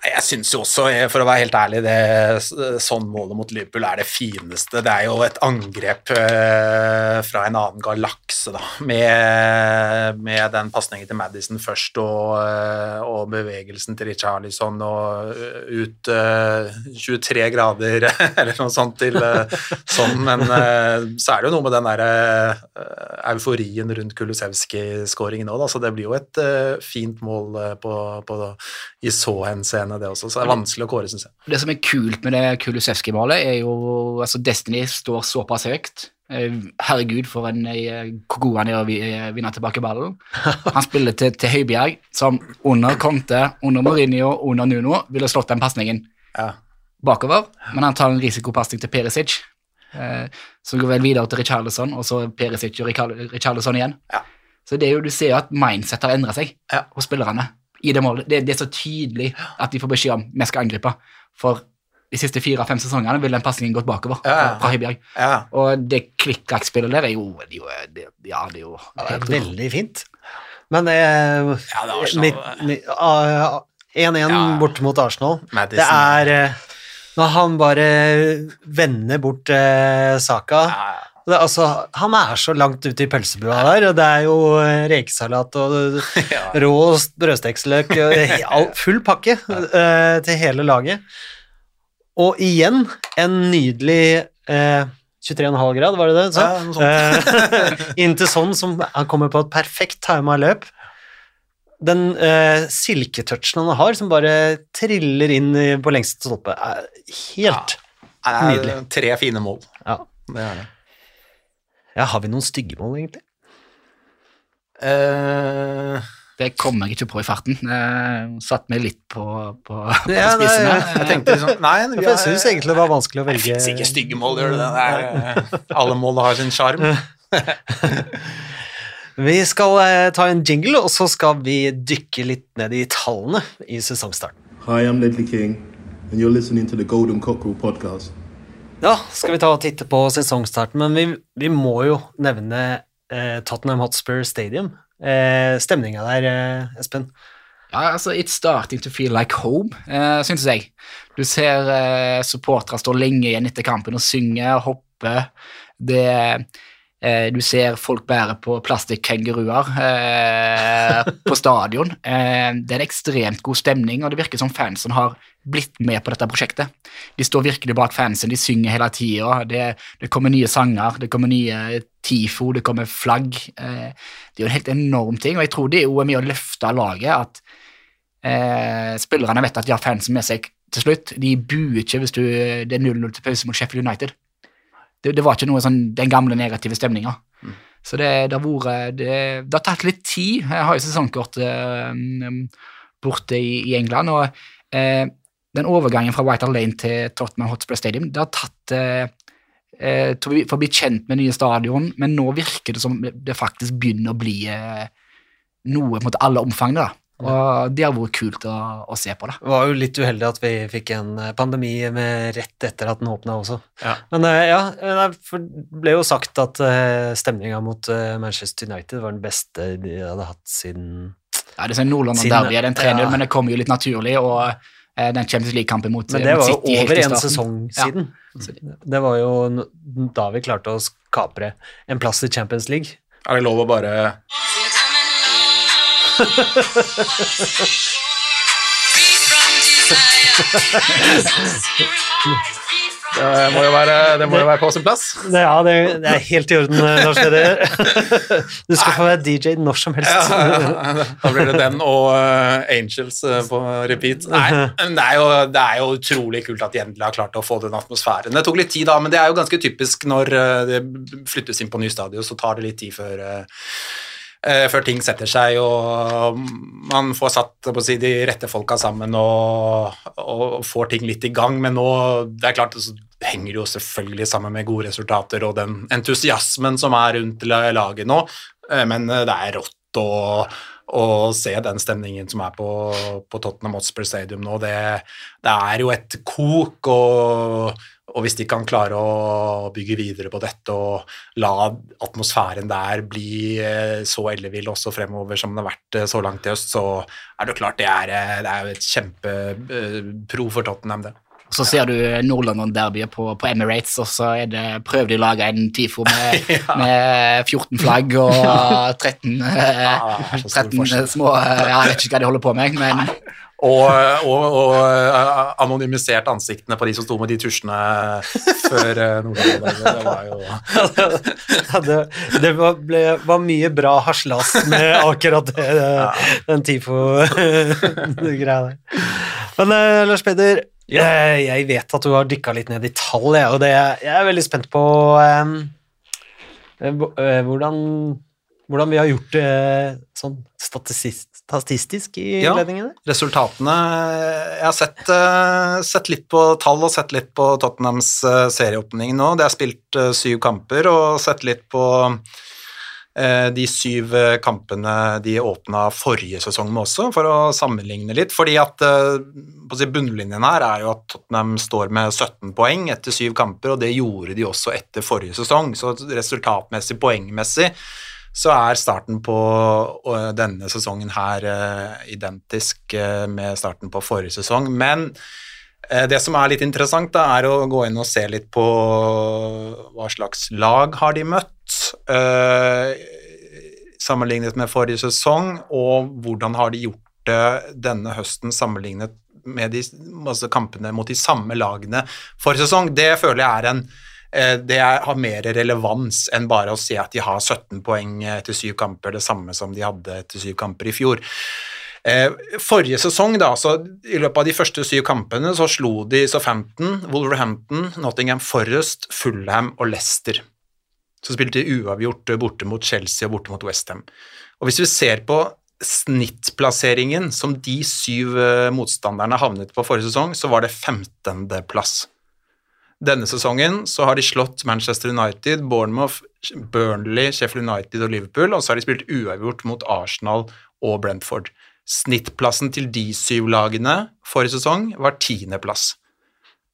Jeg syns jo også, eh, for å være helt ærlig, det sånn målet mot Liverpool er det fineste. Det er jo et angrep eh, fra en annen galakse, da, med, med den pasningen til Madison først og, eh, og bevegelsen til Richarlison og ut eh, 23 grader <laughs> eller noe sånt til sånn, men så er det jo noe med den der eh, euforien rundt Kulusevski-skåringen òg, da, så det blir jo et fint mål på, på, i så henseende, det også, så det er vanskelig å kåre, syns jeg. Det som er kult med det Kulusevski-målet, er jo altså Destiny står såpass høyt. Eh, Herregud, for en eh, hvor god han er å eh, vinne tilbake ballen. <laughs> Han spiller til, til Høibjerg, som under Conte, under Mourinho, under Nuno ville slått den pasningen Ja. bakover, men han tar en risikopasning til Perisic. Eh, som går vel videre til Richarlison, og så Perisic og Richarlison igjen. Ja. Så det er jo, du ser jo at mindset har endret seg Ja. hos spillerne i det målet. Det, det er så tydelig at de får beskjed om vi skal angripe. For de siste fire-fem sesongene ville den pasningen gått bakover Ja, ja. fra Høibjerg. Ja. Og det klikk-klakk-spillet der er jo, det, det, Ja, det er jo Det er veldig fint. Men eh, Ja, det er Arsenal. mitt- mitt- ah, 1-1 Ja. bort mot Arsenal. Madison. Det er eh, Når han bare vender bort eh, saka Ja, ja. Det, Altså, han er så langt ute i pølsebua der, og det er jo eh, rekesalat og <laughs> Ja. rå all- Full pakke eh, til hele laget. Og igjen en nydelig eh, 23,5 grad, var det det? Så? Ja, noe sånt. Eh, <laughs> inn til sånn som han kommer på et perfekt tima løp. Den eh, silketouchen han har, som bare triller inn på lengste stolpe, er helt er Nydelig. Tre fine mål. Ja. Det er det. Ja. Har vi noen stygge mål, egentlig? Uh, Det kommer jeg ikke på i farten. Jeg satt meg litt på, på, på Ja, spissen her. jeg tenkte liksom Nei, <laughs> vi har, jeg syns egentlig det var vanskelig å Det velge fins ikke stygge mål, gjør det det? det? Eh, alle mål har sin sjarm. <laughs> Vi skal eh, ta en jingle, og så skal vi dykke litt ned i tallene i sesongstarten. Hi, I'm Ledley King, and you're listening to the Golden Cockerel podcast. Ja, skal vi ta og titte på sesongstarten, men vi, vi må jo nevne eh, Tottenham Hotspur Stadium. Eh, stemninga der, eh, Espen. Ja, altså, It's starting to feel like home, eh, syns jeg. Du ser eh, supportere stå lenge igjen etter kampen og synge, og hoppe. Det, eh, du ser folk bære på plastikkenguruer eh, på stadion. Eh, det er en ekstremt god stemning, og det virker som fansen har blitt med på dette prosjektet. De står virkelig bak fansen, de synger hele tida. Det, det kommer nye sanger, det kommer nye TIFO, det kommer flagg. Eh, det er jo en helt enorm ting, og jeg tror det er med å løfte laget at eh, spillerne vet at de har fansen med seg til slutt. De buer ikke hvis du, det er 0-0 til pause mot Sheffield United. Det, det var ikke noe sånn den gamle negative stemninga. Så det, det, har vært, det, det har tatt litt tid. Jeg har jo sesongkort eh, borte i, i England, og eh, den overgangen fra White Lane til Tottenham Hotspur Stadium det har tatt eh, eh, til å bli- for å bli kjent med nye stadion, men nå virker det som det faktisk begynner å bli eh, noe på en måte alle omfang. da. Og det har vært kult å, å se på. da. Det var jo litt uheldig at vi fikk en eh, pandemi med rett etter at den åpna også. Ja. Men eh, ja, eh, det ble jo sagt at stemninga mot Manchester United var den beste de hadde hatt siden Ja, Det er sånn Nord-London Siden- Derby, er den 3-0, ja. men det kommer jo litt naturlig. og den Champions League-kampen mot, Men det var jo City over en sesong sesong Ja. siden. Det var jo da vi klarte å kapre en plass i Champions League. Er det lov å bare Det må jo være, det må jo være på sin plass. Ja, det, det er helt i orden, eh, Lars Peder. <laughs> Du skal få være DJ når som helst. Da blir det den og eh, Angels eh, på repeat. Nei, det er, jo, det er jo utrolig kult at de endelig har klart å få den atmosfæren. Det tok litt tid, da, men det er jo ganske typisk når det flyttes inn på ny stadion, så tar det litt tid før før ting setter seg og man får satt si, de rette folka sammen og, og får ting litt i gang. Men nå det er klart, så henger det jo selvfølgelig sammen med gode resultater og den entusiasmen som er rundt laget nå. Eh, Men eh, det er rått å, å se den stemningen som er på, på Tottenham Hotspur Stadium nå. Det, det er jo et kok, og, og hvis de kan klare å bygge videre på dette og la atmosfæren der bli eh, så ellevill også fremover som den har vært eh, så langt i høst, så er det klart det er, eh, det er et kjempepro for Tottenham, det. Så ser du Nord-London-derbyet på, på Emirates, og så er det, prøver de å lage en TIFO med, <laughs> med 14 flagg og <laughs> 13, eh, det er så stor 13 små Jeg vet ikke hva de holder på med, men Og, og, og eh, anonymisert ansiktene på de som sto med de tusjene før eh, Nord-Norge. Det var jo Ja, det det var, ble, var mye bra haslas med akkurat det, den TIFO-greia der. Men eh, Lars Peder, jeg, jeg vet at du har dykka litt ned i tall, jeg, og det, jeg er veldig spent på eh, hvordan, hvordan vi har gjort det sånn statistisk, i innledningene? Ja. resultatene Jeg har sett, eh, sett litt på tall og sett litt på Tottenhams eh, serieåpning nå. Det er spilt eh, syv kamper og sett litt på eh, de syv eh, kampene de åpna forrige sesong med også, for å sammenligne litt. Fordi at eh, på bunnlinjen her er jo at Tottenham står med 17 poeng etter syv kamper, og det gjorde de også etter forrige sesong. Så resultatmessig, poengmessig, så er starten på denne sesongen her øh, identisk øh, med starten på forrige sesong. Men øh, det som er litt interessant, da, er å gå inn og se litt på hva slags lag har de møtt, sammenlignet med forrige sesong, og hvordan har de gjort det denne høsten sammenlignet med de altså kampene mot de samme lagene forrige sesong. Det føler jeg er en eh, det er, har mer relevans enn bare å se at de har 17 poeng etter syv kamper, det samme som de hadde etter syv kamper i fjor. Eh, forrige sesong, da, så i løpet av de første syv kampene, så slo de Southampton, Wolverhampton, Nottingham Forest, Fulham og Leicester. Så spilte de uavgjort borte mot Chelsea og borte mot Westham. Og hvis vi ser på snittplasseringen som de syv eh, motstanderne havnet på forrige sesong, så var det 15.-plass. Denne sesongen så har de slått Manchester United, Bournemouth, Burnley, Sheffield United og Liverpool, og så har de spilt uavgjort mot Arsenal og Brentford. Snittplassen til de syv lagene forrige sesong var tiendeplass.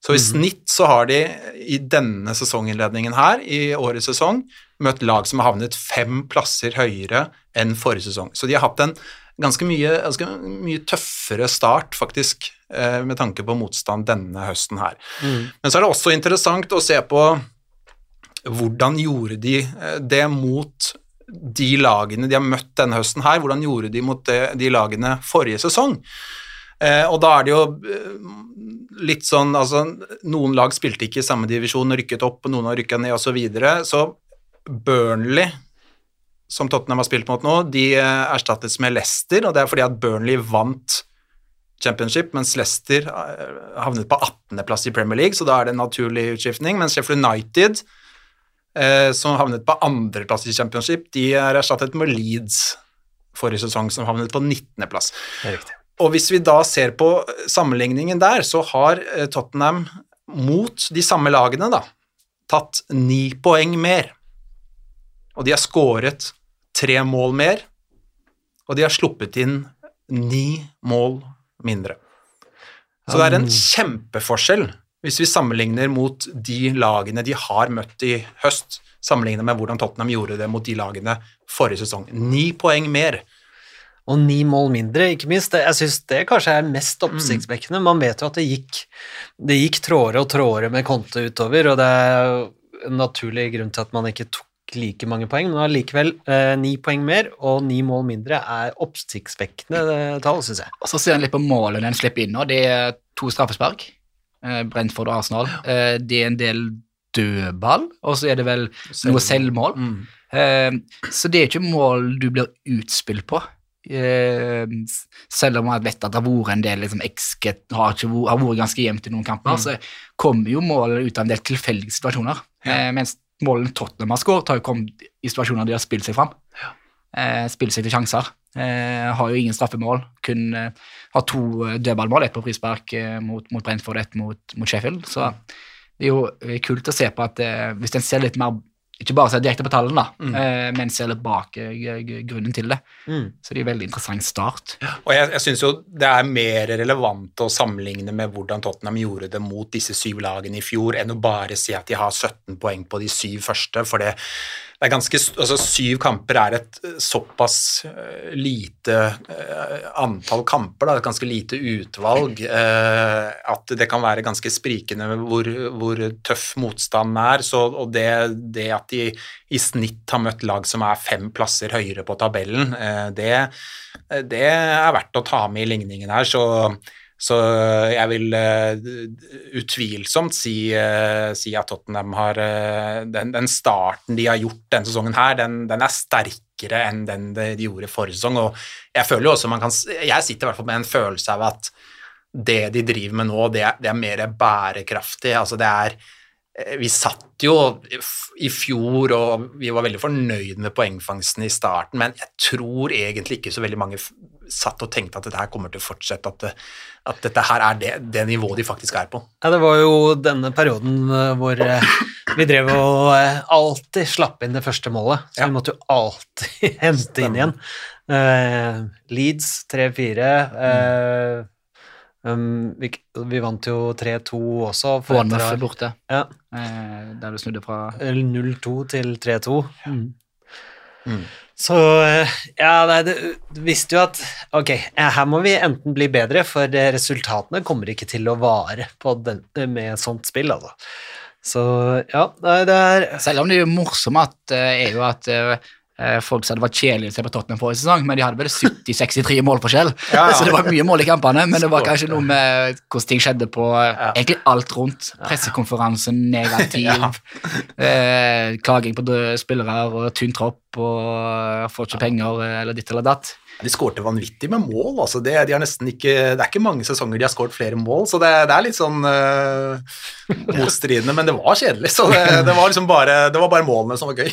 Så i snitt så har de i denne sesonginnledningen her, i årets sesong, møtt lag som har havnet fem plasser høyere enn forrige sesong. Så de har hatt en ganske mye, ganske mye tøffere start, faktisk, med tanke på motstand denne høsten her. Men så er det også interessant å se på hvordan gjorde de eh, det mot de lagene de har møtt denne høsten her, hvordan gjorde de mot de lagene forrige sesong? Eh, og da er det jo eh, litt sånn altså Noen lag spilte ikke i samme divisjon rykket opp, noen har rykka ned osv. Så, videre. så Burnley, som Tottenham har spilt mot nå, de eh, erstattes med Leicester, og det er fordi at Burnley vant championship, mens Leicester eh, havnet på 18.-plass i Premier League, så da er det en naturlig utskiftning, mens Sheffield United eh, som havnet på andreplass i championship, de er erstattet med Leeds forrige sesong, som havnet på 19.-plass. Det er riktig. Og hvis vi da ser på sammenligningen der, så har eh, Tottenham mot de samme lagene da, tatt ni poeng mer. Og de har skåret tre mål mer, og de har sluppet inn ni mål mindre. Så det er en kjempeforskjell hvis vi sammenligner mot de lagene de har møtt i høst, sammenlignet med hvordan Tottenham gjorde det mot de lagene forrige sesong. Ni poeng mer. Og ni mål mindre, ikke minst. Jeg syns det kanskje er mest oppsiktsvekkende. Man vet jo at det gikk, det gikk trådere og trådere med Conte utover, og det er en naturlig grunn til at man ikke tok like mange poeng, men allikevel eh, ni poeng mer og ni mål mindre er oppsiktsvekkende eh, tall, syns jeg. Og så ser en litt på målene en slipper inn, nå. det er to straffespark. eh, Brentford og Arsenal. Eh, Det er en del dødball, og så er det vel noe selvmål. Mm. Eh, Så det er ikke mål du blir utspilt på. Eh, Selv om jeg vet at det har vært en del liksom, XG har, ikke har vært ganske jevnt i noen kamper, så kommer jo målet ut av en del tilfeldige situasjoner. Eh, Mens målene Tottenham har skåret, har jo kommet i situasjoner de har spilt seg fram. Eh, spilt seg til sjanser. Eh, har jo ingen straffemål. Kun eh, har to eh, dødballmål, ett på frispark eh, mot, mot Brentford ett mot, mot Sheffield. Så det er jo eh, kult å se på at hvis en ser litt mer ikke bare se direkte på tallene, da, Mm. eh, men se litt bak eh, grunnen til det. Mm. Så det er en veldig interessant start. Og jeg, jeg syns jo det er mer relevant å sammenligne med hvordan Tottenham gjorde det mot disse syv lagene i fjor, enn å bare si at de har 17 poeng på de syv første. For det, det er ganske altså Syv kamper er et eh, såpass eh, lite eh, antall kamper, da, et ganske lite utvalg, at det kan være ganske sprikende hvor, hvor tøff motstanden er. Så, og det, det at de i snitt har møtt lag som er fem plasser høyere på tabellen, det, det er verdt å ta med i ligningen her. Så, så jeg vil eh, utvilsomt si, eh, si at Tottenham har eh, den, den starten de har gjort denne sesongen her, den, den er sterkere enn den de de gjorde forrige sesong. Og jeg føler jo også man kan Jeg sitter i hvert fall med en følelse av at det de driver med nå, det er, det er mer bærekraftig. Altså det er eh, Vi satt jo i fjor og vi var veldig fornøyd med poengfangsten i starten, men jeg tror egentlig ikke så veldig mange satt og tenkte at dette her kommer til å fortsette, at, det, at dette her er det, det nivået de faktisk er på. Ja, det var jo denne perioden eh, hvor eh, vi drev og eh, alltid slapp inn det første målet, så Ja. vi måtte jo alltid <laughs> hente inn igjen. Uh, Leeds 3-4. Eh, um, vi, vi vant jo 3-2 også. for Bournemouth borte, Ja, uh, der du snudde fra 0-2 til 3-2. Mm. Så eh, ja, nei, du visste jo at ok, her må vi enten bli bedre, for eh, resultatene kommer ikke til å vare den, med sånt spill, altså. Så ja, nei, det er Selv om det er morsomt at, eh, er jo at eh, eh, folk sa det var kjedelig å se på Tottenham forrige sesong, men de hadde vel 70-63 målforskjell, <laughs> Ja, ja. så det var mye mål i kampene, men det var kanskje noe med hvordan ting skjedde på eh, Ja. egentlig alt rundt. Pressekonferansen, negativ, <laughs> eh, klaging på døde spillere og tynn tropp og eh, får ikke penger eh, eller ditt eller datt. De skårte vanvittig med mål. Altså det, de har ikke, det er ikke mange sesonger de har skåret flere mål, så det, det er litt sånn <laughs> uh, motstridende, men det var kjedelig. Så det, det, var liksom bare, det var bare målene som var gøy.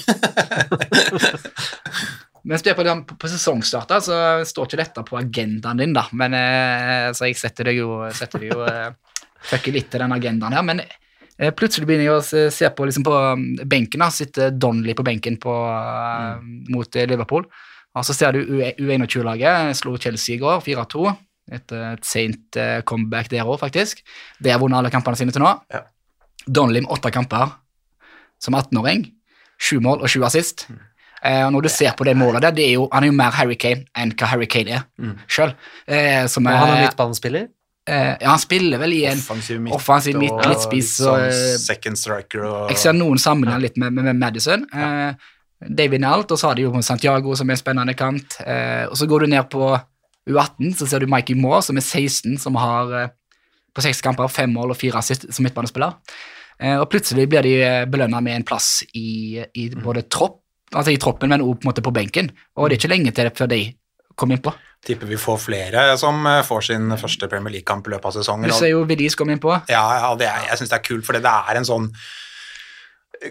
Mens du er på, på, sesongstart, så står ikke dette på agendaen din, da. Men, eh, så jeg setter det jo, setter det jo eh, fucker litt til den agendaen her. Men plutselig begynner jeg å se, på, liksom på um, benken. da, Sitter Donnelly på benken på, eh, mot Liverpool. Og så ser du U21-laget slo Chelsea i går, 4-2. Et, eh, et sent eh, comeback der òg, faktisk. De har vunnet alle kampene sine til nå. Ja. Donnelly med åtte kamper som 18-åring. Sju mål og sju assist. Eh, og når du ser på det målet der, det er jo, han er jo mer Harry Kane enn hva Harry Kane er Mm. sjøl. Eh, Og han er midtbanespiller. eh, ja, han spiller vel i en Offensiv midt, offensiv midt- og litt og, sånn eh, second striker og Jeg ser noen sammenligner litt med, med, med Madison. Eh, David Nalt, og så har de jo Santiago, som er en spennende kant. Eh, og så går du ned på U18, så ser du Mikey Moore, som er 16, som har eh, på seks kamper fem mål og fire assist som midtbanespiller. Eh, og plutselig blir de belønna med en plass i, i både tropp, altså i troppen, men også på, på benken. Og det er ikke lenge til det før de kommer innpå. tipper vi får flere som eh, får sin første Premier League-kamp i løpet av sesongen. Du ser jo Vidis komme innpå. Ja, ja det er, jeg syns det er kult, for det er en sånn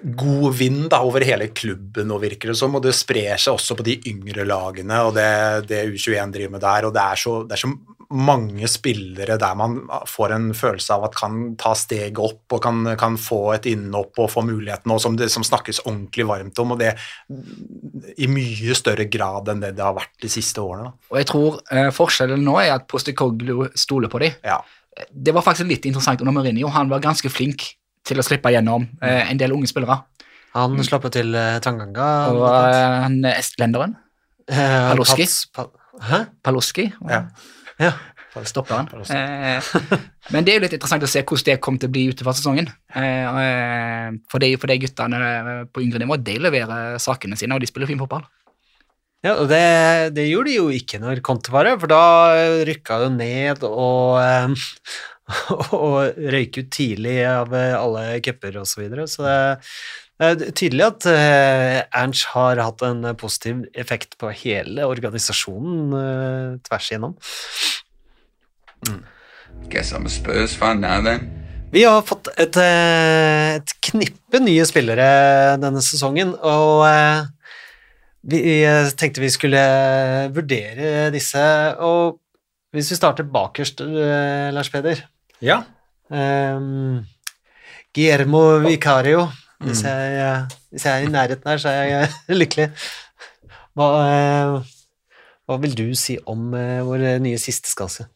god vind da, over hele klubben, nå virker det som, og det sprer seg også på de yngre lagene, og det, det U21 driver med der, og det er, så, det er så mange spillere der man får en følelse av at kan ta steget opp og kan, kan få et innhopp og få muligheten, og som det som snakkes ordentlig varmt om, og det i mye større grad enn det det har vært de siste årene. Da. Og jeg tror eh, forskjellen nå er at Postikoglu stoler på dem. Ja. Det var faktisk litt interessant under Mourinho. Han var ganske flink til å slippe gjennom eh, en del unge spillere. Han slapp jo til eh, Tanganga. Og eh, han er estlenderen, Paloski. Hæ? Paloski, Ja. Ja. <laughs> stopperen. Eh, men det er jo litt interessant å se hvordan det kommer til å bli utover sesongen. Eh, for, de, for de guttene på yngre nivå, de leverer sakene sine, og de spiller fin fotball. Ja, og det, det gjorde de jo ikke når Conte var her, for da rykka det ned og, eh, <laughs> og røyke ut tidlig av eh, alle cuper og så videre, så det, er tydelig at eh, Ernst har hatt en positiv effekt på hele organisasjonen eh, tvers igjennom. Guess I'm a Spurs fan now then. Vi har fått et, eh, et knippe nye spillere denne sesongen, og eh, vi eh, tenkte vi skulle vurdere disse. Og hvis vi starter bakerst, eh, Lars Peder ja. um, Guillermo Vicario, hvis jeg eh, Hvis jeg er i nærheten her, så er jeg <laughs> lykkelig. Hva, eh, hva vil du si om eh, vår nye siste sisteskasse?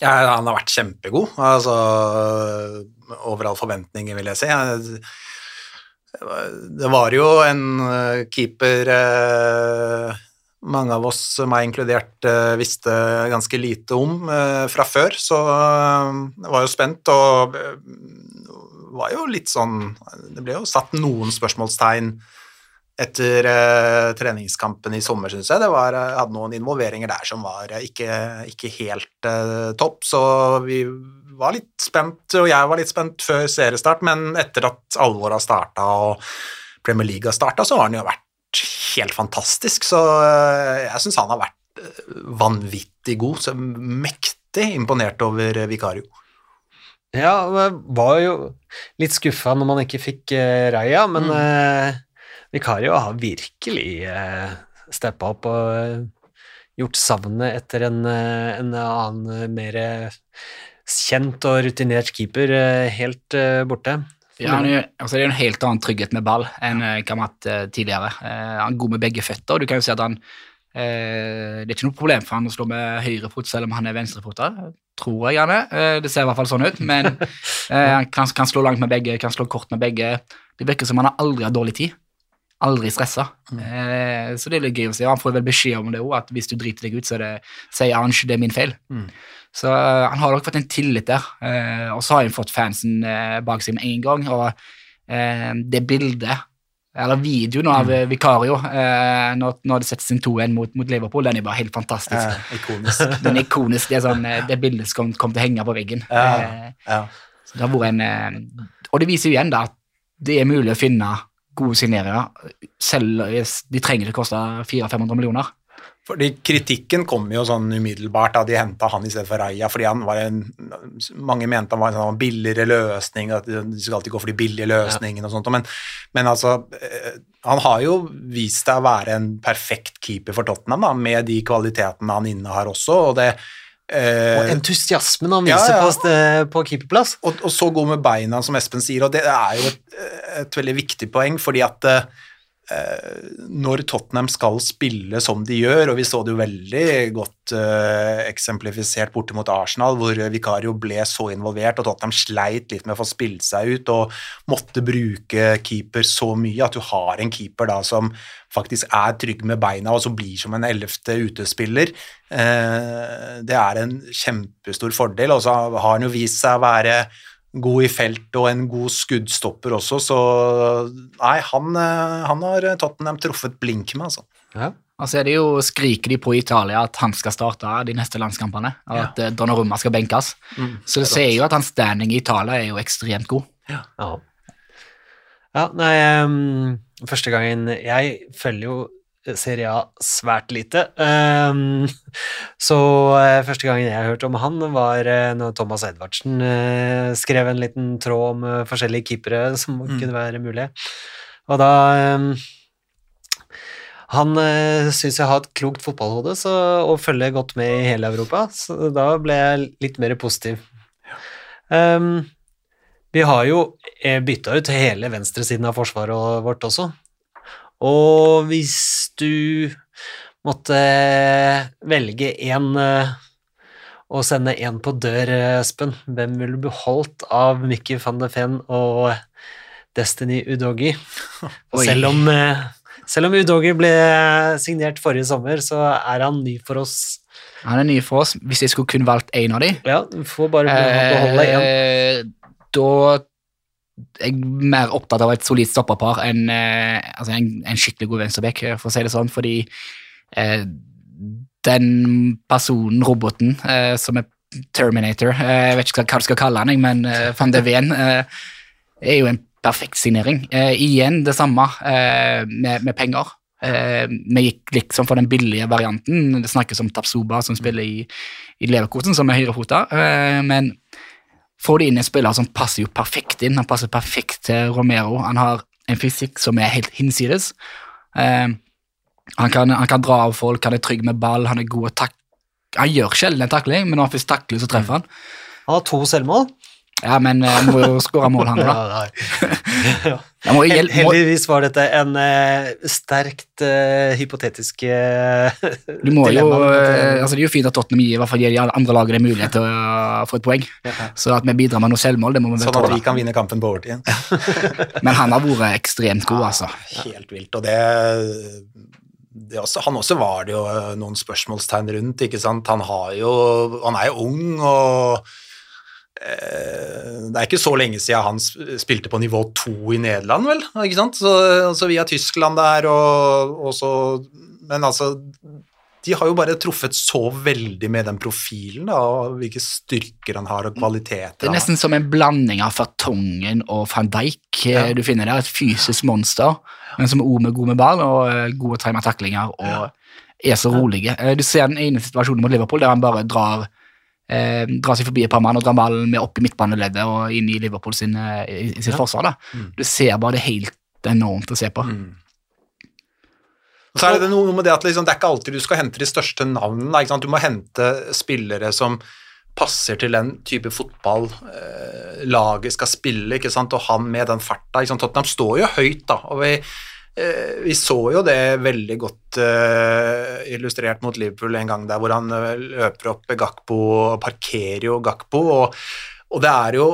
Ja, han har vært kjempegod. Altså, over all forventninger, vil jeg si. Det var jo en eh, keeper eh, mange av oss, meg inkludert, eh, visste ganske lite om eh, fra før, så eh, jeg var jo spent og eh, var jo litt sånn Det ble jo satt noen spørsmålstegn etter eh, treningskampen i sommer, syns jeg. Det var, jeg hadde noen involveringer der som var eh, ikke, ikke helt eh, topp, så vi var litt spent, og jeg var litt spent før seriestart, men etter at alvoret starta og Premier League har starta, så har den jo vært helt fantastisk. Så eh, jeg syns han har vært eh, vanvittig god, så mektig imponert over eh, Vikario. Ja, jeg var jo litt skuffa når man ikke fikk Raja, men Mm. eh, Vikario har virkelig uh, steppa opp og eh, gjort savnet etter en, eh, en annen eh, mer eh, kjent og rutinert keeper eh, helt eh, borte. Ja, han er, altså det er en helt annen trygghet med ball enn eh, har hatt eh, tidligere. Eh, han er god med begge føtter, og du kan jo si at han eh, Det er ikke noe problem for han å slå med høyre fot selv om han er venstrefoter. tror jeg han er. Eh, det ser i hvert fall sånn ut, men <laughs> eh, han kan, kan slå langt med begge, kan slå kort med begge. Det virker som han har aldri hatt dårlig tid. Aldri stressa. Eh, så det er litt gøy å si. Han får vel beskjed om det òg, at hvis du driter deg ut, så er det, sier Ange det er min feil. Så eh, han har nok fått en tillit der, eh, og så har han fått fansen eh, bak seg med en gang. Og det bildet, eller videoen av eh, Vikario når, det settes inn 2-1 mot, mot Liverpool, den er bare helt fantastisk. Eh, ikonisk. <laughs> Den er ikonisk. Det er sånn, det bildet som kommer til å henge på veggen. Ja, ja. det har vært en, og det viser jo igjen da, at det er mulig å finne gode signeringer, selv hvis de trenger ikke koste 400-500 millioner. Fordi kritikken kom jo sånn umiddelbart da de henta han i stedet for Raja, fordi han var en Mange mente han var en sånn billigere løsning, at de skulle alltid gå for de billige løsningene og sånt, men, men altså eh, Han har jo vist seg å være en perfekt keeper for Tottenham, da, med de kvalitetene han innehar også, og det eh, Og entusiasmen han viser ja. På, st- på keeperplass. og, og så god med beina, som Espen sier, og det er jo et, et veldig viktig poeng, fordi at eh, når Tottenham skal spille som de gjør, og vi så det jo veldig godt uh, eksemplifisert borte mot Arsenal, hvor Vikario ble så involvert, og Tottenham sleit litt med å få spilt seg ut, og måtte bruke keeper så mye at du har en keeper da som faktisk er trygg med beina, og som blir som en ellevte utespiller. Uh, det er en kjempestor fordel, og så har han jo vist seg å være god i felt og en god skuddstopper også, så nei, han, eh, han har Tottenham truffet blink med, altså. Ja. Altså er det jo, skriker de på i Italia at han skal starte de neste landskampene, og at ja. Donnarumma skal benkes. så det sier jo at hans standing i Italia er jo ekstremt god. Ja. ja, nei um, Første gangen Jeg følger jo Serie A svært lite. Um, så uh, første gangen jeg hørte om han, var uh, når Thomas Edvardsen uh, skrev en liten tråd om eh, forskjellige keepere som kunne være mulige. Og da um, Han uh, syns jeg har et klokt fotballhode så, og følger godt med i hele Europa, så da ble jeg litt mer positiv. Um, vi har jo eh, bytta ut hele venstresiden av forsvaret vårt også. Og hvis du måtte velge én og sende én på dør, Espen, hvem ville du beholdt av Mickey van de Fenn og Destiny Udogi? <laughs> Og selv om, eh, selv om Udogi ble signert forrige sommer, så er han ny for oss. Han er ny for oss. Hvis jeg skulle kun valgt én av dem. Ja, du får bare beholde én. eh, da er mer opptatt av et solid stopperpar enn eh, altså en, en skikkelig god venstreback, for å si det sånn, fordi eh, den personen, roboten, eh, som er Terminator, eh, jeg vet ikke hva du skal kalle han, men eh, van de Ven eh, er jo en perfekt signering. Igjen det samme med, med penger. Vi gikk liksom for den billige varianten. Det snakkes om Tapsuba som spiller i, i Leverkosen, som er høyrefota, men får de inn en spiller som passer jo perfekt inn. Han passer perfekt til Romero. Han har en fysikk som er helt hinsides. Eh, han, kan, han kan dra av folk, han er trygg med ball, han er god å tak Han gjør sjelden en takling, men når han først takler, så treffer han. Han har to selvmål. Ja, men han må jo skåre mål, han da. <laughs> Ja. <laughs> Må, hjelpe, må, heldigvis var dette en uh, sterkt uh, hypotetisk uh, du må dilemma. Jo, eh, eh, altså det er jo fint at Tottenham gir, i hvert fall gir de andre lagene mulighet til å få et poeng. Så at vi bidrar med noe selvmål, det må vi Sånn at vi kan vinne kampen på overtid. <laughs> Men han har vært ekstremt god, altså. Helt vilt. Og det, det også, Han også var det jo eh, noen spørsmålstegn rundt, ikke sant. Han har jo Han er jo ung og eh, det er ikke så lenge siden han spilte på nivå to i Nederland, vel? ikke sant? Så, altså via Tyskland der, og, og så Men altså De har jo bare truffet så veldig med den profilen, da, og hvilke styrker han har, og kvaliteter Det er nesten som en blanding av Fartongen og van Dijk eh, Ja. du finner der. Et fysisk monster, men som er god med ball og eh, gode timer taklinger og er så rolige. Eh, Du ser den ene situasjonen mot Liverpool der han bare drar eh, drar seg forbi et par mann og drar ballen med opp i midtbaneleddet og inn i Liverpool sin, eh, i, i sitt forsvar. da. Mm. Du ser bare det helt enormt å se på. Og så er det noe med det at liksom, det er ikke alltid du skal hente de største navnene. Du må hente spillere som passer til den type fotball eh, laget skal spille, ikke sant? og han med den farta. Tottenham står jo høyt, da. og vi, vi så jo det veldig godt eh, illustrert mot Liverpool en gang der hvor han eh, løper opp Gakpo og parkerer jo Gakpo. og og det er jo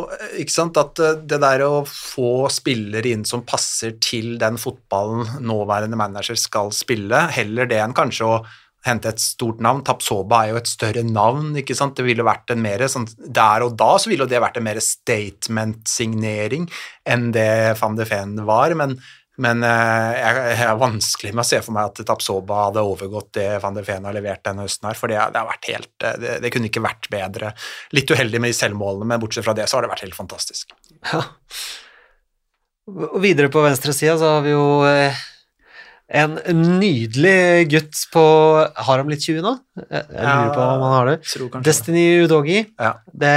ikke sant, at eh, det der å få spillere inn som passer til den fotballen nåværende manager skal spille, heller det enn kanskje å hente et stort navn. Tapsoba er jo et større navn, ikke sant. Det ville vært en mer sånn Der og da så ville det vært en mer statement-signering enn det van de Ven var, men men eh, jeg, er vanskelig med å se for meg at Tapsoba hadde overgått det van de Ven har levert denne høsten her, for det, det har vært helt eh, det, det kunne ikke vært bedre. Litt uheldig med de selvmålene, men bortsett fra det så har det vært helt fantastisk. Ja. Og videre på venstresida så har vi jo eh, en nydelig gutt på Har han blitt 20 nå? Jeg, jeg lurer på om han har det. Destiny Udogi. Ja. Det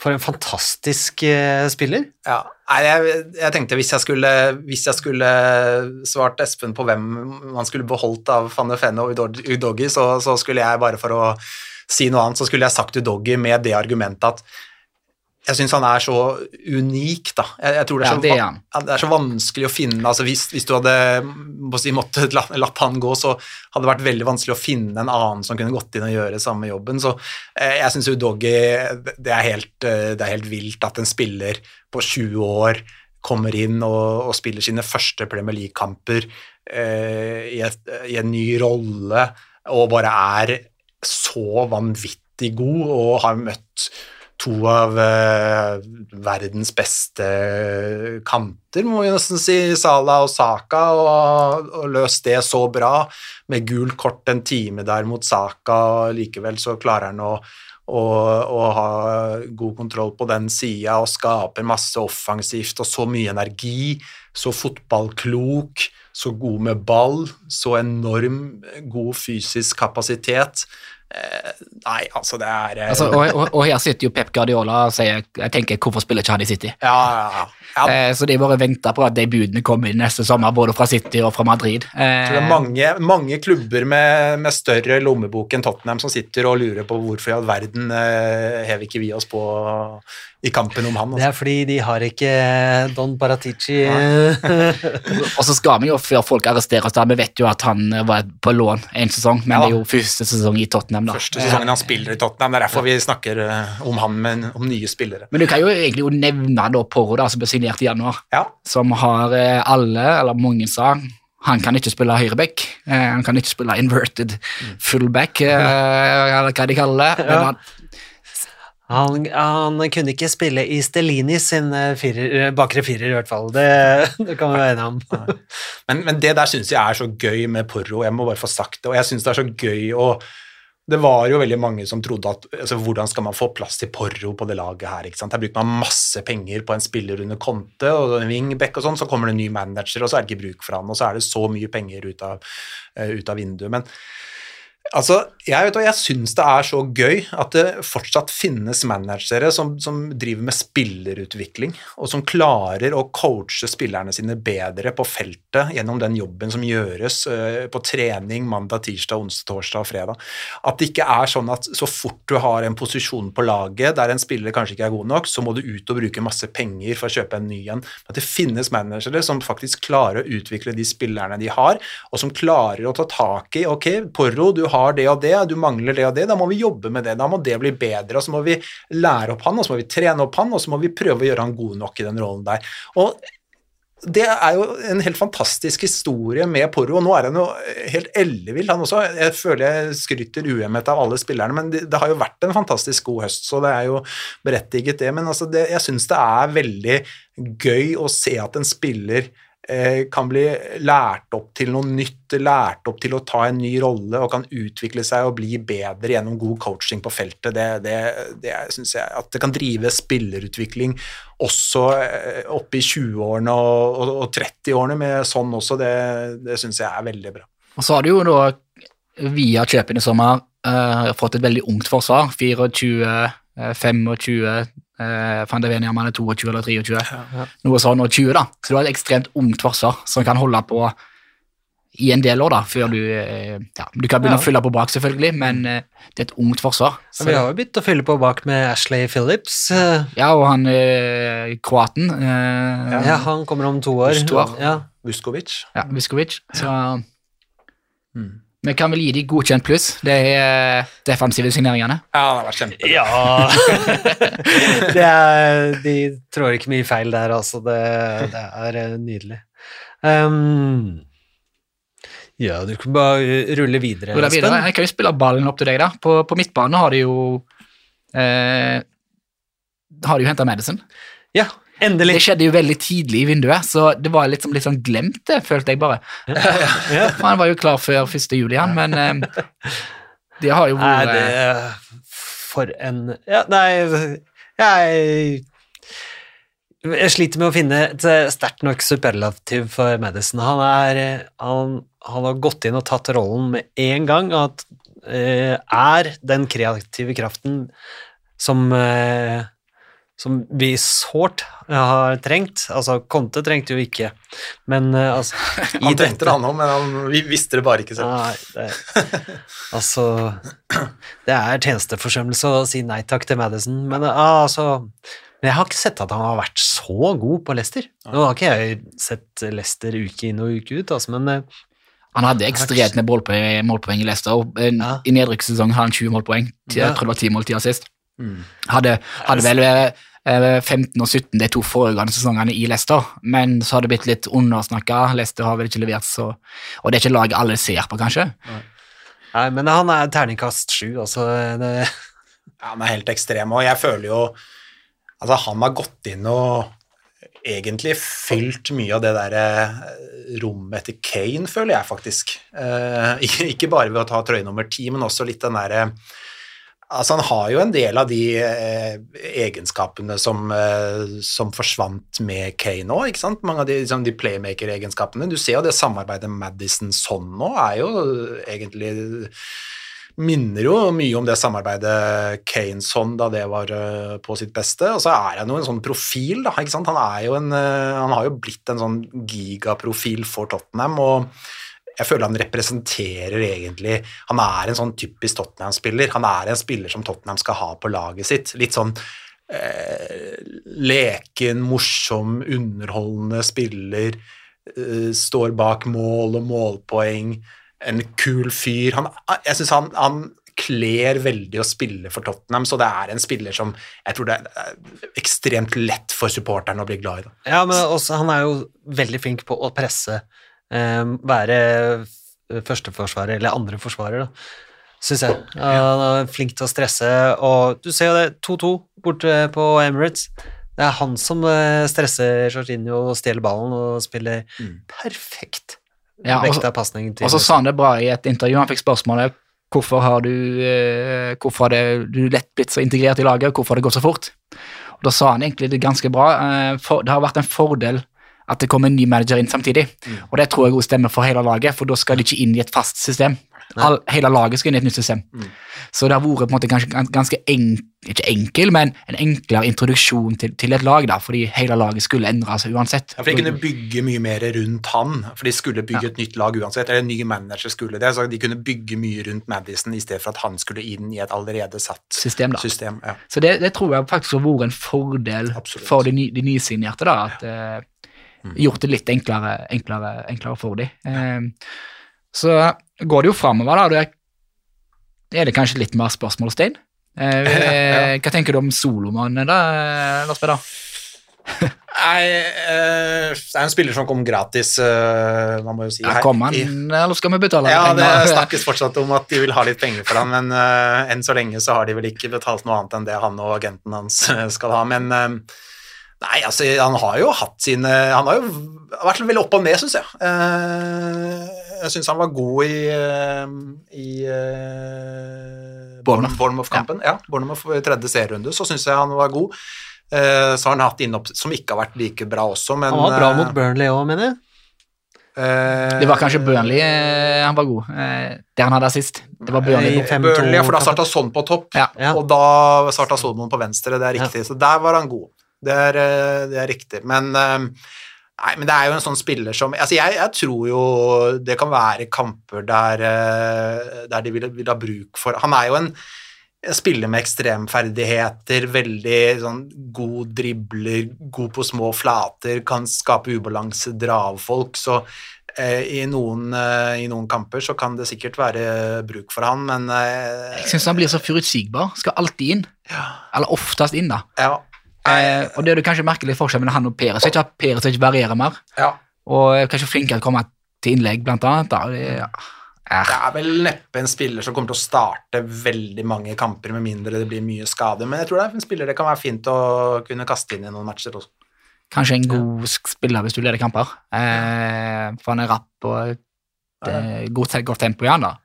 For en fantastisk spiller. Ja. Nei, jeg, jeg tenkte hvis jeg, skulle, hvis jeg skulle svart Espen på hvem man skulle beholdt av van de Fenne og Udog- Udogi, så, så skulle jeg bare for å si noe annet, så skulle jeg sagt Udogi med det argumentet at jeg syns han er så unik, da. Jeg, jeg tror det er, Ja, så, det er det er så vanskelig å finne altså hvis, hvis du hadde si, måttet latt, latt han gå, så hadde det vært veldig vanskelig å finne en annen som kunne gått inn og gjøre samme jobben. Så eh, jeg syns Udogi det er, helt, eh, det er helt vilt at en spiller på 20 år kommer inn og, og spiller sine første Premier League-kamper eh, i, i en ny rolle og bare er så vanvittig god og har møtt to av eh, verdens beste kanter, må vi nesten si, Sala og Saka, og, og løst det så bra, med gult kort en time der mot Saka, og likevel så klarer han å, å, og ha god kontroll på den sida og skaper masse offensivt og så mye energi, så fotballklok, så god med ball, så enorm god fysisk kapasitet. Eh, nei, altså det er eh, Altså, og, og, og her sitter jo Pep Guardiola og sier jeg tenker, hvorfor spiller ikke han i City? Ja, ja, ja. Ja. Eh, så de bare venta på at de budene kommer inn neste sommer, både fra City og fra Madrid. Eh, så det er mange, mange klubber med, med større lommebok enn Tottenham som sitter og lurer på hvorfor i all verden eh, hever ikke vi oss på i kampen om han. Det Altså. er fordi de har ikke Don Baratici <laughs> Og så skal vi jo, før folk arresteres, da, vi vet jo at han eh, var på lån en sesong, men Ja. det er jo første sesong i Tottenham, da. Første sesongen han spiller i Tottenham, det er derfor vi snakker eh, om han, men om nye spillere. Men du kan jo egentlig jo nevne da Porro, da, som ble signert i januar, Ja, som har eh, alle, eller mange sa, han kan ikke spille høyreback, eh, han kan ikke spille inverted fullback, eh, eller hva de kaller det. Men han, Han, han kunne ikke spille i Stellini sin firer, bakre firer, i hvert fall. Det, <laughs> det kan vi være enige om. Men, men det der syns jeg er så gøy med Porro, jeg må bare få sagt det. Og jeg syns det er så gøy å Det var jo veldig mange som trodde at altså, hvordan skal man få plass til Porro på det laget her? ikke sant? Her bruker man masse penger på en spiller under Conte og en wingback og sånn, så kommer det en ny manager, og så er det ikke bruk for han, og så er det så mye penger ut av, eh, ut av vinduet. Men Altså, jeg, vet, hva, jeg syns det er så gøy at det fortsatt finnes managere som, som driver med spillerutvikling, og som klarer å coache spillerne sine bedre på feltet gjennom den jobben som gjøres uh, på trening mandag, tirsdag, onsdag, torsdag og fredag. At det ikke er sånn at så fort du har en posisjon på laget der en spiller kanskje ikke er god nok, så må du ut og bruke masse penger for å kjøpe en ny en. At det finnes managere som faktisk klarer å utvikle de spillerne de har, og som klarer å ta tak i ok, Porro, du det og det, du mangler det og det, da må vi jobbe med det, da må det bli bedre, og så må vi lære opp han, og så må vi trene opp han, og så må vi prøve å gjøre han god nok i den rollen der. Og det er jo en helt fantastisk historie med Porro, nå er han jo helt ellevill, han også. Jeg føler jeg skryter uhemmet av alle spillerne, men det, det, har jo vært en fantastisk god høst, så det er jo berettiget, det. Men altså, det, jeg syns det er veldig gøy å se at en spiller kan bli lært opp til noe nytt, lært opp til å ta en ny rolle og kan utvikle seg og bli bedre gjennom god coaching på feltet. Det, det, det synes jeg, At det kan drive spillerutvikling også eh, oppe i 20-årene og, og, og 30-årene med sånn også, det, det syns jeg er veldig bra. Og så har du jo da via kjøpene i sommer uh, fått et veldig ungt forsvar. 24, eh, 25, eh, Van de om han er 22 eller 23. Noe sånn, og 20, da. Så du har et ekstremt ungt forsvar som kan holde på i en del år, da, før du eh, ja, Du kan begynne Ja. å fylle på bak, selvfølgelig, men eh, det er et ungt forsvar. Så vi har jo begynt å fylle på bak med Ashley Phillips. eh, Ja, og han eh, kroaten eh, Ja, han kommer om to år. To år. Ja. Vuskovic. Ja, Viskovic. Så Mm. Vi kan vel gi de godkjent pluss. Det er defensive signeringene. Ja, det var kjempe. kjempebra. Ja <laughs> det er, De trår ikke mye feil der, altså. Det, det er eh, nydelig. Um, ja, du kan bare rulle videre, Rulle videre. Jeg kan jo spille ballen opp til deg, da. På, på midtbane har de jo eh, Har de jo henta Madison. Ja, endelig. Det skjedde jo veldig tidlig i vinduet, så det var litt, som litt sånn glemt, det, følte jeg bare. Ja. <laughs> Han var jo klar før 1. juli, han, men det de har jo Nei, vært det For en Ja, nei Jeg jeg sliter med å finne et eh, sterkt nok superlativ for Madison. Han, er, eh, han, han har gått inn og tatt rollen med en gang, at, uh, er den kreative kraften som, eh, som vi sårt har trengt. Altså, Conte trengte jo ikke, men eh, altså <laughs> Han trengte det han òg, men han, vi visste det bare ikke selv. Nei, det, altså Det er tjenesteforsømmelse å si nei takk til Madison, men ah, altså men jeg har ikke sett at han har vært så god på Leicester. Nå har ikke jeg sett Leicester uke inn og uke ut, altså, men eh, Han hadde ekstremt med målpoeng, målpoeng i Leicester. og eh, Ja. I nedrykkssesongen hadde han 20 målpoeng. Jeg tror det var 10 mål sist. Mm. Hadde, hadde vel eh, 15 og 17 de to foregående sesongene i Leicester, men så har det blitt litt undersnakka. Leicester har vel ikke levert så Og det er ikke laget alle ser på, kanskje. Nei, men han er terningkast sju, altså. Det, Ja, han er helt ekstrem, og jeg føler jo Altså, han har gått inn og egentlig fylt mye av det der eh, rommet etter Kane, føler jeg faktisk. Eh, ikke, ikke bare ved å ta trøye nummer ti, men også litt den derre Altså, han har jo en del av de eh, egenskapene som, eh, som forsvant med Kane òg, ikke sant? Mange av de, liksom, de playmaker-egenskapene. Du ser jo det samarbeidet Madison-Son nå er jo egentlig minner jo mye om det samarbeidet Kane-Son da det var eh, på sitt beste. Og så er han jo en sånn profil, da. ikke sant? Han, er jo en, eh, han har jo blitt en sånn gigaprofil for Tottenham. og jeg føler han representerer egentlig Han er en sånn typisk Tottenham-spiller. Han er en spiller som Tottenham skal ha på laget sitt. Litt sånn eh, leken, morsom, underholdende spiller. Eh, står bak mål og målpoeng. En kul fyr. Han, jeg syns han, han kler veldig å spille for Tottenham, så det er en spiller som jeg tror det er ekstremt lett for supporterne å bli glad i. Da. ja, men også, han er jo veldig flink på å presse, eh, være førsteforsvarer eller andre forsvarer, da. Syns jeg. Ja, Han er flink til å stresse, og du ser jo det, 2-2 borte på Emirates. Det er han som eh, stresser Jorginho og stjeler ballen og spiller perfekt. Ja, og så- til Og så sa han det bra i et intervju. Han fikk spørsmålet hvorfor har du eh, hvorfor har det, du lett blitt så integrert i laget, hvorfor har det gått så fort? Og Da sa han egentlig det ganske bra. eh, For, det har vært en fordel at det kommer en ny manager inn samtidig. Og det tror jeg også stemmer for hele laget, for da skal de ikke inn i et fast system. All, hele laget skal inn i et nytt system. Så det har vært på en måte ganske, ganske en, ikke enkel, men en enklere introduksjon til, til et lag, da, fordi hele laget skulle endre seg uansett. Ja, for De kunne bygge mye mer rundt han, for de skulle bygge et nytt lag uansett. Eller en ny manager skulle det, så de kunne bygge mye rundt Madison i stedet for at han skulle inn i et allerede satt System, da. system. Ja. Så det, det tror jeg faktisk har vært en fordel Absolutt. for de, ny, de nysignerte, da, at eh, gjort det litt enklere, enklere, enklere for dem. Eh, så går det jo framover, da. og er det kanskje litt mer spørsmålstegn. Eh, <laughs> Hva tenker du om solomannen, da, Lars Peder? Nei, eh, det er en spiller som kom gratis, eh, man må jo si. Ja, kom han, eller skal vi betale Ja, det <laughs> snakkes fortsatt om at de vil ha litt penger for han, men eh, enn så lenge så har de vel ikke betalt noe annet enn det han og agenten hans eh, skal ha. Men eh, nei, altså, han har jo hatt sine Han har jo vært veldig opp og ned, syns jeg. Eh, jeg syns han var god i, eh, i uh, Bournemouth. Bournemouth-kampen. Ja, Bournemouth tredje serierunde, så syns jeg han var god. Eh, så har han hatt innopp som ikke har vært like bra også, men Han var bra eh, mot Burnley òg, mener jeg. eh, Det var kanskje Burnley eh, han var god, Det han hadde sist. Det var Burnley. På- 5-2 Burnley, ja, for da starta Son på topp, Ja. Ja. og da starta Solomon på venstre, det er riktig. Så der var han god. Det er, eh, det er riktig. Men eh, Nei, men det er jo en sånn spiller som altså jeg, jeg tror jo det kan være kamper der, eh, der de vil, vil ha bruk for Han er jo en spiller med ekstremferdigheter, veldig sånn god dribler, god på små flater, kan skape ubalanse, dra av folk. Så eh, i, noen, eh, i noen kamper så kan det sikkert være bruk for han, men eh, Jeg syns han blir så forutsigbar. Skal alltid inn. Eller oftest inn, da. ja. Eh, og det det kanskje merkelig forskjell mellom han og Perisic, at Perisic varierer mer. ja. Og er kanskje flinkere til å komme til innlegg, blant annet. Da. Det, ja. Eh, Det er vel neppe en spiller som kommer til å starte veldig mange kamper, med mindre det blir mye skade, men jeg tror det er en spiller det kan være fint å kunne kaste inn i noen matcher også. kanskje en god spiller hvis du leder kamper. Eh, for han er rapp og det er godt, godt tempo i han, da.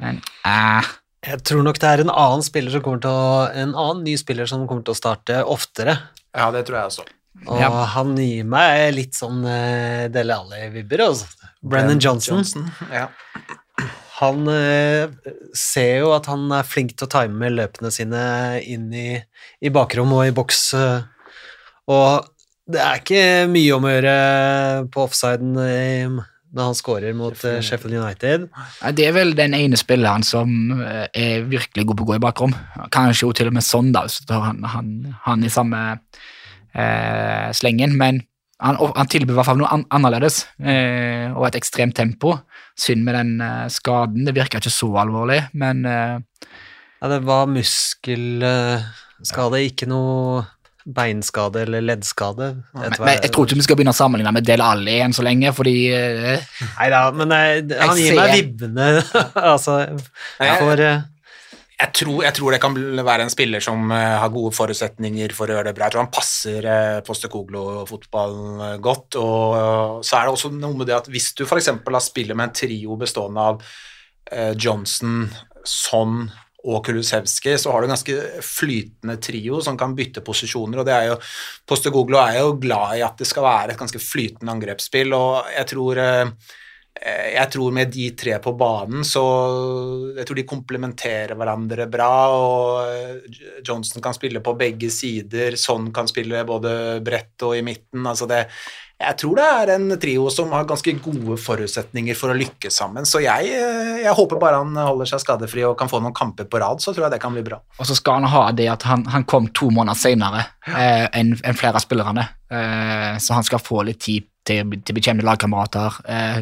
Men eh, Jeg tror nok det er en annen spiller som kommer til å En annen ny spiller som kommer til å starte oftere. Ja, det tror jeg også. Og Ja. han gir meg litt sånn uh, Dele Alli-vibber, altså. Brennan Johnson. Ja. Han uh, ser jo at han er flink til å time løpene sine inn i, i bakrom og i boks. Uh, og det er ikke mye om å gjøre på offsiden eh, når han scorer mot eh, Sheffield United. Det er vel den ene spilleren som eh, er virkelig god på å gå i bakrom. Kanskje jo til og med sånn, da, du tar han, han, han i samme eh, slengen. Men han, han tilbyr i hvert fall noe an annerledes, eh, og et ekstremt tempo. Synd med den eh, skaden. Det virker ikke så alvorlig, men eh, Ja, det var muskelskade, ikke noe beinskade eller leddskade. Ja, men jeg tror ikke vi skal begynne å sammenligne med Del Alli igjen så lenge, fordi uh, Nei da, men eh, <laughs> han Jeg gir meg vibbene, <laughs> altså, for uh, Jeg tror, jeg tror det kan være en spiller som uh, har gode forutsetninger for å gjøre det bra. Jeg tror han passer uh, Postekoglo-fotballen eh, godt. Og eh, så er det også noe med det at hvis du f.eks. spiller med en trio bestående av eh, Johnson, Son og Kulusevski, så har du en ganske flytende trio som kan bytte posisjoner. og det er jo, Postegoglo er jo glad i at det skal være et ganske flytende angrepsspill, og jeg tror eh, Jeg tror med de tre på banen, så jeg tror de komplementerer hverandre bra. og Johnson kan spille på begge sider, Son kan spille både bredt og i midten. altså det jeg tror det er en trio som har ganske gode forutsetninger for å lykkes sammen. Så jeg, eh, jeg håper bare han holder seg skadefri og kan få noen kamper på rad, så tror jeg det kan bli bra. Og så skal han ha det at han, han kom to måneder senere eh, enn en flere av spillerne. Eh, så han skal få litt tid til, til bli lagkamerater. Eh,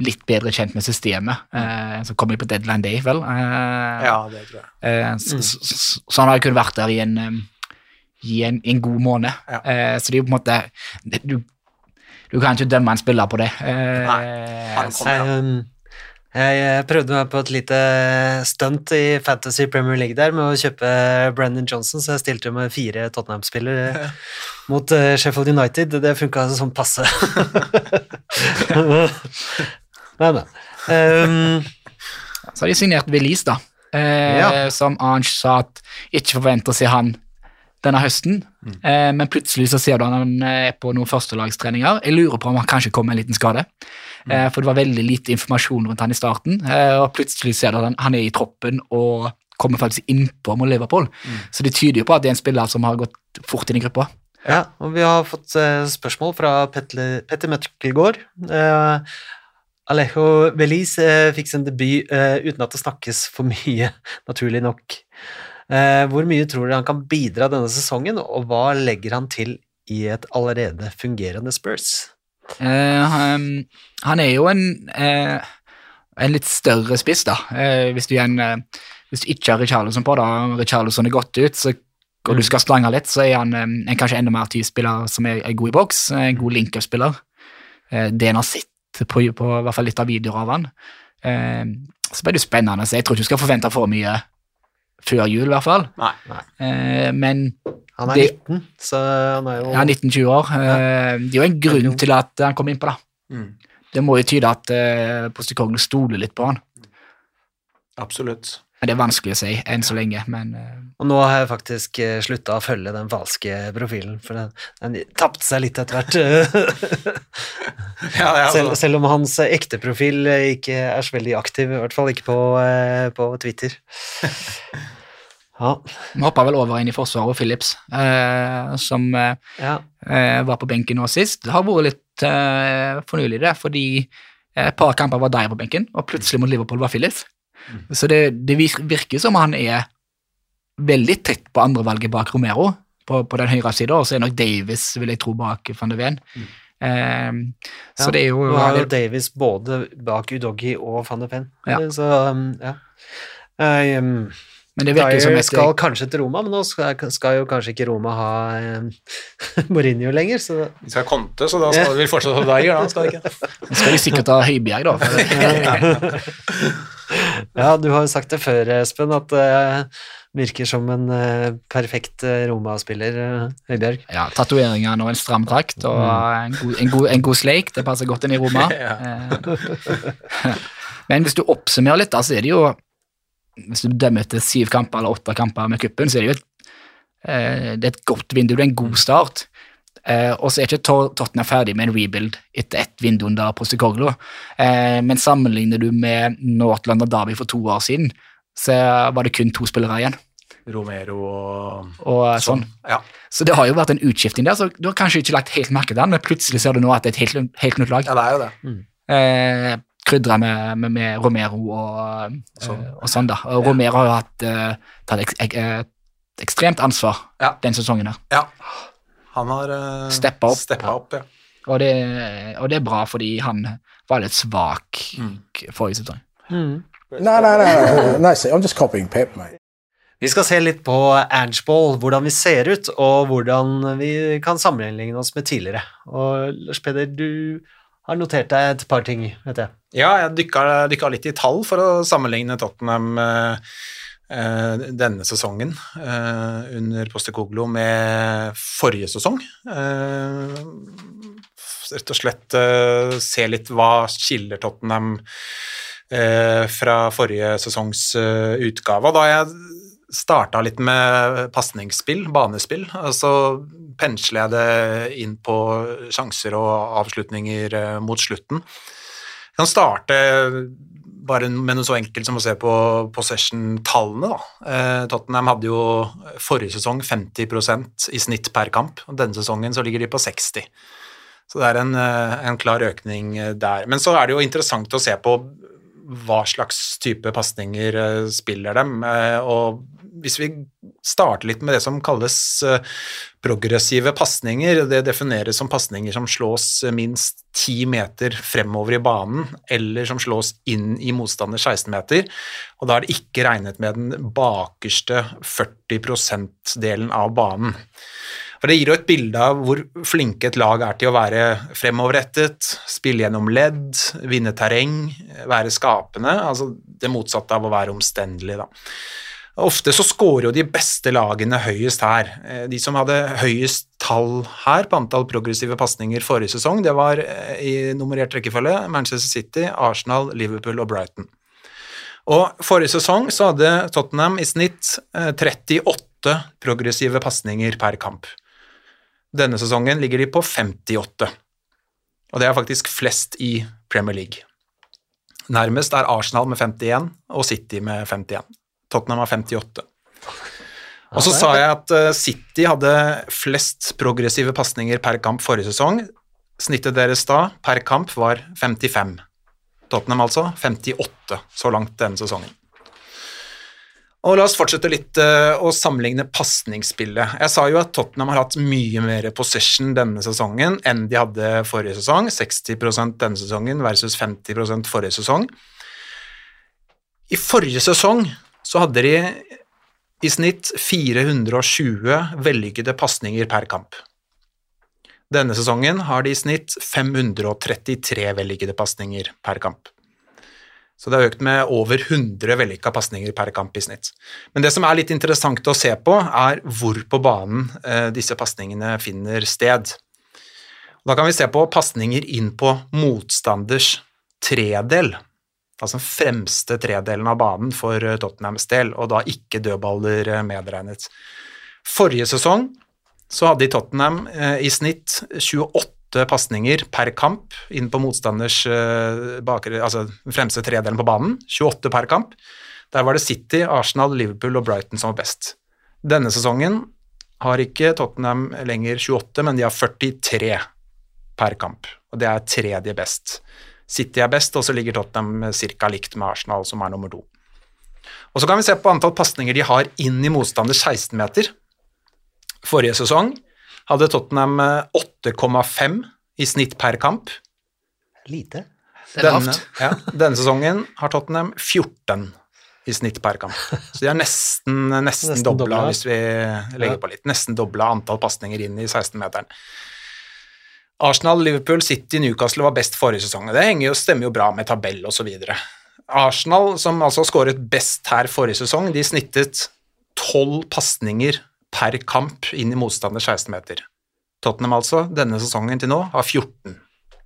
litt bedre kjent med systemet. Eh, så kommer på deadline day, vel. Eh, Ja, det tror jeg. eh, så, så, så, han har kun vært der i en, i en, en god måned. Ja. Eh, så det er jo på en måte du, du kan ikke dømme en spiller på det. Eh, Nei, han kommer jeg, um, jeg eh, prøvde meg på et lite stunt i Fantasy Premier League der med å kjøpe Brendan Johnson, så jeg stilte med fire Tottenham-spillere mot eh, Sheffield United. Det funka sånn passe. <laughs> Nei, nei. Um, Så har de signert Willis da. Eh, Ja. Som Arnge sa at ikke forventer å se han denne høsten, eh, men plutselig så ser du han er på noen førstelagstreninger. Jeg lurer på om han kanskje kom med en liten skade, eh, for det var veldig lite informasjon rundt han i starten. Eh, og plutselig ser du at han, han er i troppen og kommer faktisk innpå mot Liverpool. Så det tyder jo på at det er en spiller som har gått fort inn i gruppa. Ja, og vi har fått eh, spørsmål fra Petter Møtkelgård. Eh, Alejo Beliz eh, fikk sin debut eh, uten at det snakkes for mye, <laughs> naturlig nok. Eh, hvor mye tror dere han kan bidra denne sesongen, og hva legger han til i et allerede fungerende Spurs? Eh, han, han er jo en, eh, en litt større spiss, da. Eh, hvis, du igjen, hvis du ikke har Richarlison på, da Richarlison er godt ut, så, og du skal slange litt, så er han en kanskje enda mer type spiller som er, er god i boks. En god link-up-spiller. Det en har sett på, på hvert fall litt av videoer av han. Så blir det spennende. Så jeg tror ikke du skal forvente for mye før jul, i hvert fall. Nei. Eh, men Han er Det- 19, så han er jo ja, 19-20 år. Eh, det er jo en grunn til at han kom innpå, da. Mm. Det må jo tyde at eh, Postikoglu stoler litt på han. Absolutt. Det er vanskelig å si enn så lenge, men eh, Og nå har jeg faktisk uh, slutta å følge den falske profilen, for den, den tapte seg litt etter hvert. <laughs> Ja, ja, selv, altså. selv om hans eh, ekte profil eh, ikke er så veldig aktiv, i hvert fall ikke på, eh, på Twitter. <laughs> Ja, vi hoppa vel over inn i forsvaret, og Philips, eh, som eh, ja. eh, var på benken nå sist. Det har vært litt eh, fornøyelig, det, fordi eh, et par kamper var der på benken, og plutselig mot Liverpool var Phillips. Så det, det virker som han er veldig tett på andrevalget bak Romero på, på den høyre sida, og så er nok Davis, vil jeg tro, bak van de Ven. Så Ja, det er jo Nå har jo Davis både bak Udoggi og van de Ven, Ja. så um, ja. Um, Men det virker som jeg skal kanskje til Roma, men nå skal, skal jo kanskje ikke Roma ha eh, <laughs> Mourinho lenger, så Vi skal konte, så da skal vi fortsatt ha Dyer, da. Skal vi ikke? <laughs> Nå skal de sikkert ha Høibjerg, da. <laughs> Ja, du har jo sagt det før, Espen, at det virker som en eh, perfekt eh, Roma-spiller, uh, Høibjerg. ja, Tatoveringer og en stram drakt og en god, en, god, en god sleik. Det passer godt inn i Roma. <laughs> Eh, <laughs> Men hvis du oppsummerer litt, da, så er det jo Hvis du dømmer til syv kamper eller åtte kamper med kuppen, så er det jo et, eh, det er et godt vindu. Det er en god start. Eh, og så er ikke Tot- Tottenham ferdig med en rebuild etter ett vindu under Posticoglo. Eh, men sammenligner du med Northland og Derby for to år siden, så var det kun to spillere igjen. Romero og Og sånn. Ja. Så det har jo vært en utskifting der, så du har kanskje ikke lagt helt merke til den, men plutselig ser du nå at det er et helt, helt nytt lag. ja, det er jo det. Eh, Krydra med, med, med Romero og, Sånn. eh, og sånn, da. Og Romero har jo hatt eh, tatt ek, ek, ekstremt ansvar Ja. den sesongen her. Ja. Han har uh, Steppa opp. Steppa opp ja. Og det, og det er bra, fordi han var litt svak Mm. forrige sesong. Nei, nei, nei. no. See, I'm just copying Pep, mate. Vi skal se litt på Angeball, hvordan vi ser ut, og hvordan vi kan sammenligne oss med tidligere. Og Lars Peder, du har notert deg et par ting, vet jeg. Ja, jeg dykka, dykka litt i tall for å sammenligne Tottenham eh, eh, denne sesongen eh, under Postekoglo med forrige sesong. Eh, rett og slett eh, se litt hva skiller Tottenham eh, fra forrige sesongs eh, utgave. Da jeg starta litt med pasningsspill, banespill, og så pensler jeg det inn på sjanser og avslutninger eh, mot slutten. Jeg kan starte bare med noe så enkelt som å se på possession-tallene. Eh, Tottenham hadde jo forrige sesong 50% i snitt per kamp, og denne sesongen så ligger de på 60 Så det er en, eh, en klar økning eh, der. Men så er det jo interessant å se på hva slags type pasninger eh, spiller dem. Og hvis vi starter litt med det som kalles progressive pasninger, det defineres som pasninger som slås minst 10 meter fremover i banen, eller som slås inn i motstanders 16-meter, og da er det ikke regnet med den bakerste 40 %-delen av banen. For Det gir jo et bilde av hvor flinke et lag er til å være fremoverrettet, spille gjennom ledd, vinne terreng, være skapende, altså det motsatte av å være omstendelig. da. Ofte så scorer jo de beste lagene høyest her. Eh, De som hadde høyest tall her på antall progressive pasninger forrige sesong, det var eh, i nummerert rekkefølge Manchester City, Arsenal, Liverpool og Brighton. Og forrige sesong så hadde Tottenham i snitt eh, 38 progressive pasninger per kamp. Denne sesongen ligger de på 58, og det er faktisk flest i Premier League. Nærmest er Arsenal med 51 og City med 51. Tottenham har 58. Og så sa jeg at eh, City hadde flest progressive pasninger per kamp forrige sesong. Snittet deres da per kamp var 55. Tottenham altså 58 så langt denne sesongen. Og La oss fortsette litt eh, å sammenligne pasningsspillet. Jeg sa jo at Tottenham har hatt mye mer possession denne sesongen enn de hadde forrige sesong. 60% denne sesongen versus 50% forrige sesong. I forrige sesong så hadde de i snitt 420 vellykkede pasninger per kamp. Denne sesongen har de i snitt 533 vellykkede pasninger per kamp. Så det har økt med over 100 vellykka pasninger per kamp i snitt. Men det som er litt interessant å se på, er hvor på banen eh, disse pasningene finner sted. Da kan vi se på pasninger inn på motstanders tredel, altså den fremste tredelen av banen for eh, Tottenhams del, og da ikke dødballer eh, medregnet. Forrige sesong så hadde de Tottenham eh, i snitt 28 pasninger per kamp inn på motstanders bakre, altså fremste tredelen på banen. 28 per kamp. Der var det City, Arsenal, Liverpool og Brighton som var best. Denne sesongen har ikke Tottenham lenger 28, men de har 43 per kamp, og det er tredje best. City er best, og så ligger Tottenham ca. likt med Arsenal, som er nummer to. Og Så kan vi se på antall pasninger de har inn i motstanders 16-meter. Forrige sesong hadde Tottenham eh, 8,5 i snitt per kamp. Lite. Det er lavt. <laughs> ja, denne sesongen har Tottenham 14 i snitt per kamp. Så de har nesten, nesten, Nesten dobla, dobla. hvis vi legger Ja. på litt. Nesten dobla antall pasninger inn i 16-meteren. Arsenal, Liverpool, City, Newcastle var best forrige sesong. Det henger jo, stemmer jo bra med tabell osv. Arsenal, som altså skåret best her forrige sesong, de snittet tolv pasninger per kamp inn i motstanders 16-meter. Tottenham altså, denne sesongen til nå, har 14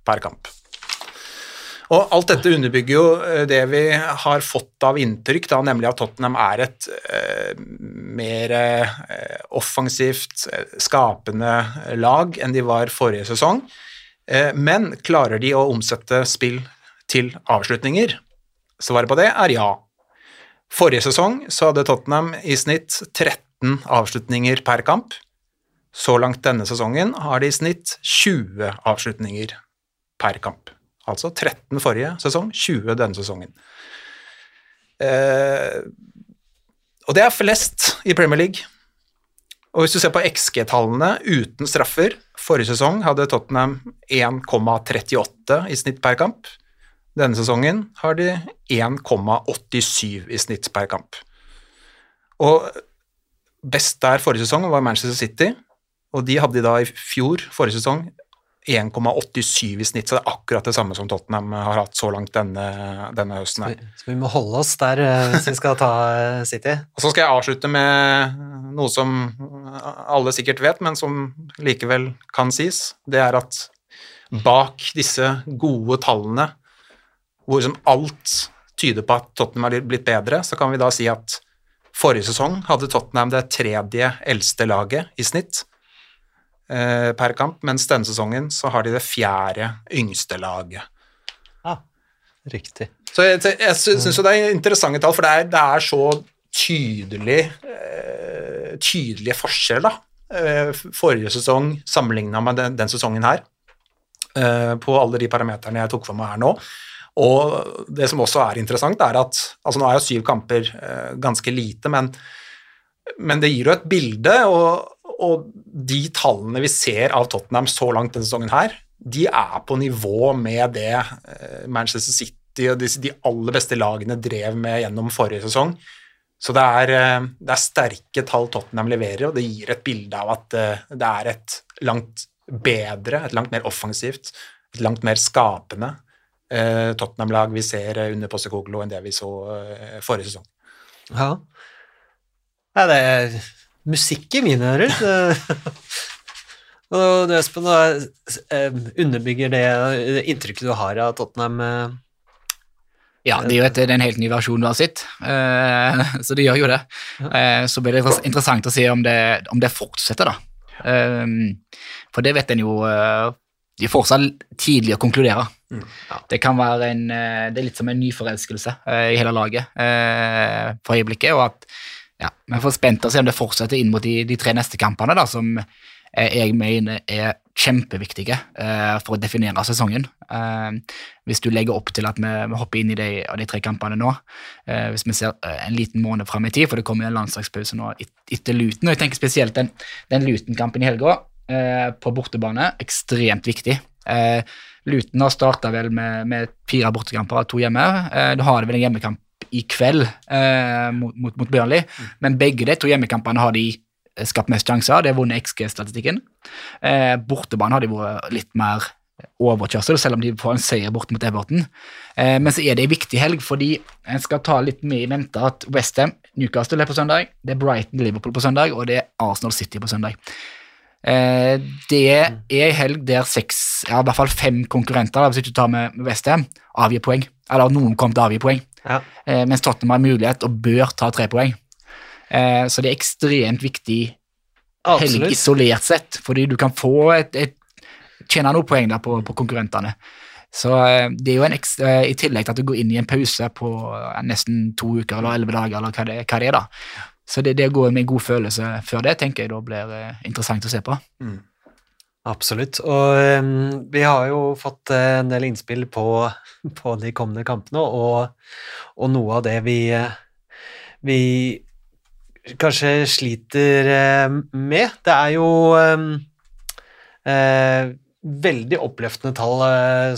per kamp. Og alt dette underbygger jo eh, det vi har fått av inntrykk, da, nemlig at Tottenham er et eh, mer eh, offensivt, eh, skapende lag enn de var forrige sesong. Eh, men klarer de å omsette spill til avslutninger? Svaret på det er ja. Forrige sesong så hadde Tottenham i snitt 13 avslutninger per kamp. Så langt denne sesongen har de i snitt 20 avslutninger per kamp. Altså 13 forrige sesong, 20 denne sesongen. Eh, og det er flest i Premier League. Og hvis du ser på XG-tallene uten straffer Forrige sesong hadde Tottenham 1,38 i snitt per kamp. Denne sesongen har de 1,87 i snitt per kamp. Og best der forrige sesong var Manchester City, og de hadde da i fjor, forrige sesong, 1,87 i snitt, så det er akkurat det samme som Tottenham har hatt så langt denne, denne høsten. her. Så vi må holde oss der eh, hvis vi skal ta eh, City. Og så skal jeg avslutte med noe som alle sikkert vet, men som likevel kan sies. Det er at bak disse gode tallene, hvor som alt tyder på at Tottenham har blitt bedre, så kan vi da si at forrige sesong hadde Tottenham det tredje eldste laget i snitt per kamp, mens denne sesongen så har de det fjerde yngste laget. Ja, riktig. Så jeg, jeg sy- syns jo det er interessante tall, for det er, det er så tydelig eh, tydelige forskjeller da. Eh, forrige sesong sammenligna med den, den sesongen her, eh, på alle de parameterne jeg tok for meg her nå. Og det som også er interessant, er at altså nå er jo syv kamper eh, ganske lite, men, men det gir jo et bilde, og, og de tallene vi ser av Tottenham så langt denne sesongen her, de er på nivå med det eh, Manchester City og de, aller beste lagene drev med gjennom forrige sesong. Så det er, eh, det er sterke tall Tottenham leverer, og det gir et bilde av at eh, det er et langt bedre, et langt mer offensivt, et langt mer skapende Tottenham-lag vi ser under Postecoglou enn det vi så forrige sesong. Ja. Det er musikk i mine ører. <laughs> Og du, Espen, underbygger det inntrykket du har av Tottenham, eh, Ja, det er jo et, det er en helt ny versjon du har sett, eh, <laughs> så det gjør jo det. Eh, så blir det interessant å se om det, om det fortsetter, da. For det vet en jo De er fortsatt tidlig å konkludere. Det kan være en Det er litt som en nyforelskelse i hele laget for øyeblikket. og at ja, Vi får spent å se om det fortsetter inn mot de, de tre neste kampene, da, som eh, jeg mener er kjempeviktige uh, for å definere sesongen. Uh, hvis du legger opp til at vi, vi hopper inn i de, de tre kampene nå, uh, hvis vi ser en liten måned fram i tid, for det kommer en landslagspause nå et, etter Luton, og jeg tenker spesielt den, den Luton-kampen i helga på bortebane, ekstremt viktig. Luton har starta vel med, med fire bortekamper og to hjemme. Eh, da har vel en hjemmekamp i kveld eh, mot, mot, mot Burnley, men begge de to hjemmekampene har de skapt mest sjanser. Det har vunnet XG-statistikken. Eh, bortebane har de vært litt mer overkjørsel, selv om de får en seier bort mot Everton. Eh, men så er det en viktig helg, fordi en skal ta litt med i mente at Westham, Newcastle er på søndag, det er Brighton, Liverpool på søndag, og det er Arsenal City på søndag. Eh, det er en helg der seks, ja, i hvert fall fem konkurrenter, da, hvis du ikke tar med med Westham, avgir poeng. Eller noen kommer til å avgi poeng. Ja. Eh, mens Tottenham har mulighet og bør ta tre poeng. Eh, så det er ekstremt viktig helg isolert sett, fordi du kan få et, et tjene noen poeng der på, på konkurrentene. Så eh, det er jo en ekstra, I tillegg til at du går inn i en pause på nesten to uker eller elleve dager, eller hva det, hva det er, da. Så det, det å gå med en god følelse før det, tenker jeg da blir interessant å se på. Absolutt. Og um, vi har jo fått eh, en del innspill på, <laughs> på de kommende kampene, og, og noe av det vi, eh, vi kanskje sliter eh, med, det er jo um, veldig oppløftende tall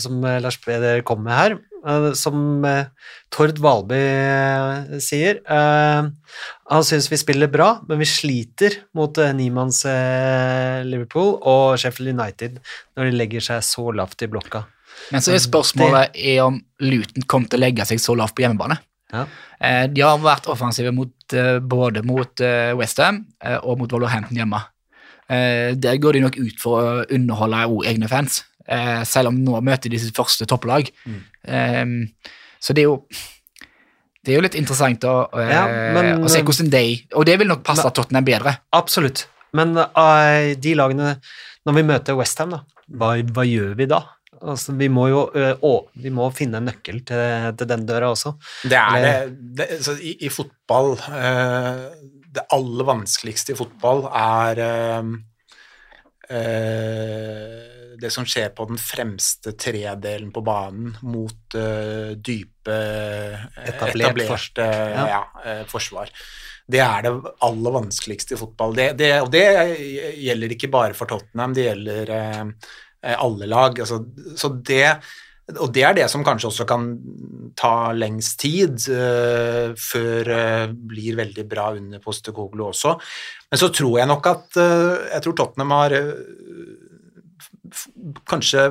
som Lars Peder kom med her. Eh, som eh, Tord Valby eh, sier. Han syns vi spiller bra, men vi sliter mot Niemanns Liverpool og Sheffield United når de legger seg så lavt i blokka. Men så er spørsmålet er om Luton kom til å legge seg så lavt på hjemmebane. Ja. De har vært offensive mot, både mot Westham og mot Wolverhampton hjemme. Der går de nok ut for å underholde egne fans, eh, selv om nå møter de sitt første topplag. Eh, så det er jo det er jo litt interessant å, eh, Ja, men- å se hvordan de Og det vil nok passe Tottenham bedre. Absolutt. Men uh, de lagene Når vi møter Westham, da, hva, hva gjør vi da? Altså, vi må jo uh, å, vi må finne en nøkkel til, til den døra også. Det er det, det så i, I fotball uh, Det aller vanskeligste i fotball er eh, eh, det som skjer på den fremste tredelen på banen mot uh, dype eh, Etablert etablerte ja. ja. uh, forsvar. Det er det aller vanskeligste i fotball. Det, det, og det gjelder ikke bare for Tottenham, det gjelder eh, alle lag. Altså, så det og det er det som kanskje også kan ta lengst tid uh, før uh, blir veldig bra under Postekoglu også. Men så tror jeg nok at uh, jeg tror Tottenham har kanskje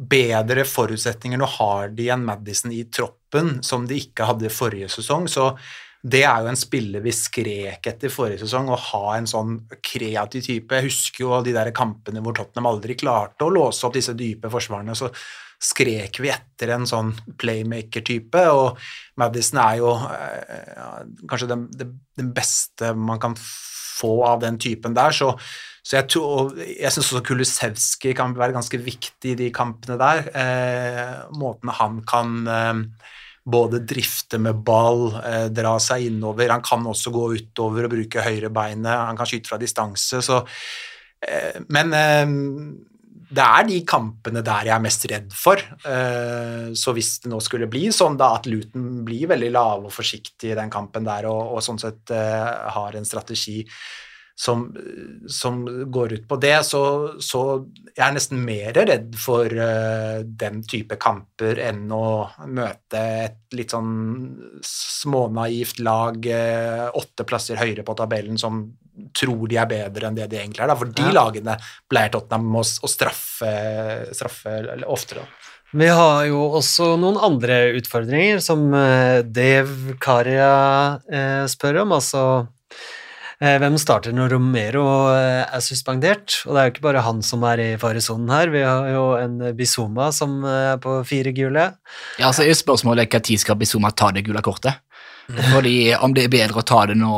bedre forutsetninger. Nå har de en Madison i troppen som de ikke hadde forrige sesong. så det er jo en spiller vi skrek etter forrige sesong, å ha en sånn kreativ type. Jeg husker jo de der kampene hvor Tottenham aldri klarte å låse opp disse dype forsvarene. så skrek vi etter en sånn playmaker-type, og Madison er jo eh, kanskje den, den beste man kan få av den typen der, så, så jeg, tror, jeg syns også Kulusevski kan være ganske viktig i de kampene der. Eh, måten han kan eh, både drifte med ball, eh, dra seg innover, han kan også gå utover og bruke høyrebeinet, han kan skyte fra distanse, så eh, Men eh, det er de kampene der jeg er mest redd for. Eh, Så hvis det nå skulle bli sånn da at Luton blir veldig lav og forsiktig i den kampen der, og, og sånn sett har en strategi som, som går ut på det, så, så jeg er nesten mer redd for uh, den type kamper enn å møte et litt sånn smånaivt lag uh, åtte plasser høyere på tabellen som tror de er bedre enn det de egentlig er. Da. For de Ja. lagene pleier Tottenham å, å straffe, straffe oftere. Vi har jo også noen andre utfordringer, som eh, Dev Karia spør om. Altså Hvem starter når Romero eh, er suspendert? Og det er jo ikke bare han som er i faresonen her. Vi har jo en Bizuma som eh, er på fire gule. Ja, så er spørsmålet tid skal Bizuma ta det gule kortet? Fordi om det er bedre å ta det nå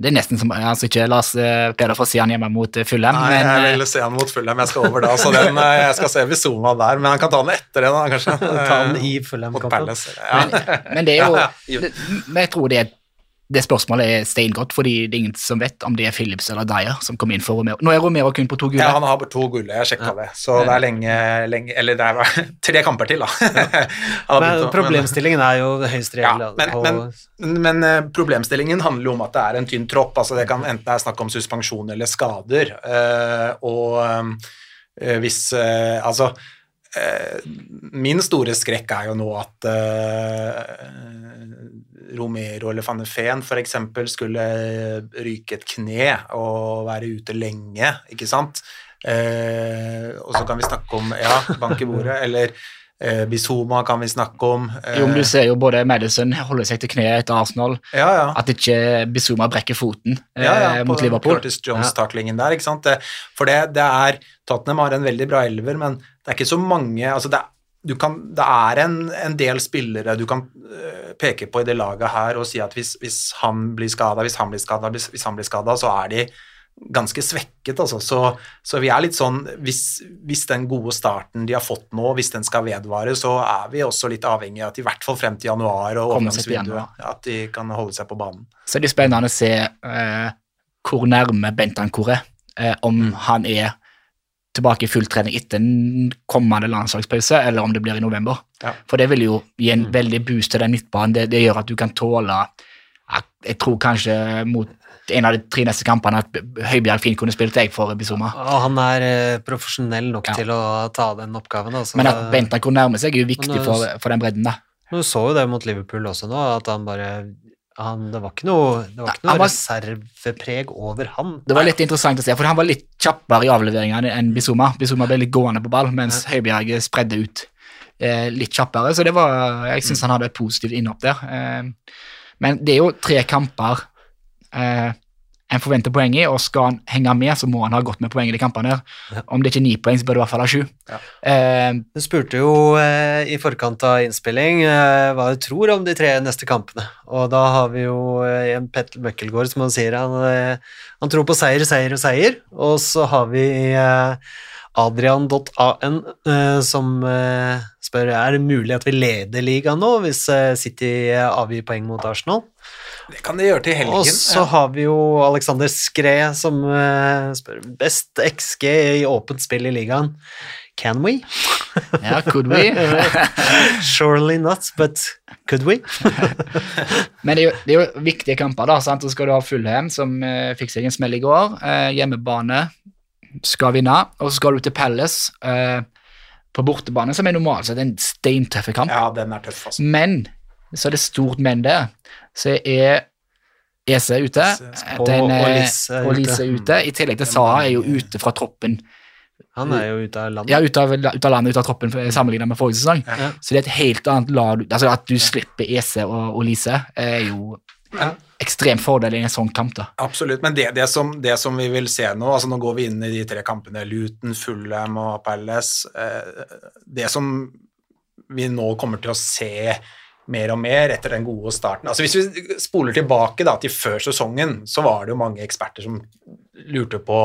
Det er nesten som altså ikke Lars eh, Peder får se han hjemme mot Fullem. Nei, men jeg ville vil se han mot Fullem, jeg skal over da, så den, eh, jeg skal se Bizuma der, men han kan ta den etter det da, kanskje. <laughs> Ta den i Mot Fulham-kampen. Ja. Men det er jo, <laughs> Ja, ja. jo. men jeg tror det, det spørsmålet er steingodt, fordi det er ingen som vet om det er Phillips eller Dyer som kom inn for Romero. Nå er Romero kun på to gule. Ja, han har bare to gulle, jeg sjekka det. Så det er lenge, lenge Eller det er <laughs> tre kamper til, da. <laughs> Ja. Men problemstillingen er jo høyst Ja, reell. men, men, men eh, problemstillingen handler jo om at det er en tynn tropp. altså Det kan enten være snakk om suspensjon eller skader. eh, og eh, hvis Altså Min store skrekk er jo nå at uh, Romero eller van de Feen f.eks. skulle ryke et kne og være ute lenge, ikke sant? Uh, og så kan vi snakke om Ja, bank i bordet. Eller eh, Bizoma kan vi snakke om. eh, Jo, men du ser jo både Madison holder seg til kneet etter Arsenal, ja, ja. at ikke Bizoma brekker foten eh, ja, ja, mot på Liverpool. Curtis Jones-taklingen der, ikke sant. Det, for det, det er Tottenham har en veldig bra elver, men det er ikke så mange altså det, du kan, det er en, en del spillere du kan øh, peke på i det laget her og si at hvis, hvis han blir skada, hvis han blir skada, hvis, hvis han blir skada, så er de ganske svekket, altså. Så, så vi er litt sånn hvis, hvis den gode starten de har fått nå, hvis den skal vedvare, så er vi også litt avhengig av at i hvert fall frem til januar og overgangsvinduet, at de kan holde seg på banen. Så det er det spennende å se eh, hvor nærme Bentancour er, eh, om Mm. han er tilbake i full trening etter en kommende landslagspause, eller om det blir i november. Ja. For det vil jo gi en veldig boost til den midtbanen. Det, det gjør at du kan tåle Jeg tror kanskje mot en av de tre neste kampene at Høibjerg fint kunne spilt jeg for Bizuma. Og han er eh, profesjonell nok Ja. til å ta den oppgaven. Altså. Men at Bentan kunne nærme seg, er jo viktig Men, for, for den bredden. da. Du så jo det mot Liverpool også nå, at han bare han, Det var ikke noe, var ikke noe var- reservepreg over han. Det var litt interessant å se, for han var litt kjappere i avleveringene enn Bizuma. Bizuma ble litt gående på ball, mens Høibjerg spredde ut eh, litt kjappere. Så det var, jeg syns han hadde et positivt innhopp der. Eh, men det er jo tre kamper eh, en forventer poeng i, og skal han henge med, så må han ha gått med poeng i de kampene. her. Om det ikke er ni poeng, så bør det i hvert fall ha sju. Ja. Eh, Du spurte jo eh, i forkant av innspilling eh, hva du tror om de tre neste kampene. Og da har vi jo eh, en Petter Møkkelgård som han sier han, eh, han tror på seier, seier og seier. Og så har vi eh, Adrian.an som spør er det mulig at vi leder ligaen nå hvis City avgir poeng mot Arsenal. Det kan de gjøre til helgen. Og så har vi jo Alexander Skre som uh, spør best XG i åpent spill i ligaen. Can we? <laughs> ja, could we? <laughs> Surely not, but could we? <laughs> Men det er, jo, det er jo viktige kamper, da. sant? Så skal du ha Fullhem, som uh, fikk seg en smell i går. Uh, hjemmebane skal vinne. Og så skal du til Palace eh, på bortebane, som er normalt sett en steintøff kamp. Ja, den er tøff, altså. Men så er det stort men der. Så er Ese ute. Den, og eh, Lise og ute. Lise er ute. I tillegg til Saha er jo ute fra troppen. Han er jo ute av landet. Ja, ute av, ut av landet, ut av troppen sammenlignet med forrige sesong. Ja. Så det er et helt annet lag. Altså At du slipper Ese og, og Lise, er jo Ja. ekstrem fordel i en sånn kamp. da. Absolutt, men det, det, som, det som vi vil se nå altså Nå går vi inn i de tre kampene, Luton, Fulham og Palace. Eh, det som vi nå kommer til å se mer og mer etter den gode starten altså Hvis vi spoler tilbake da, til før sesongen, så var det jo mange eksperter som lurte på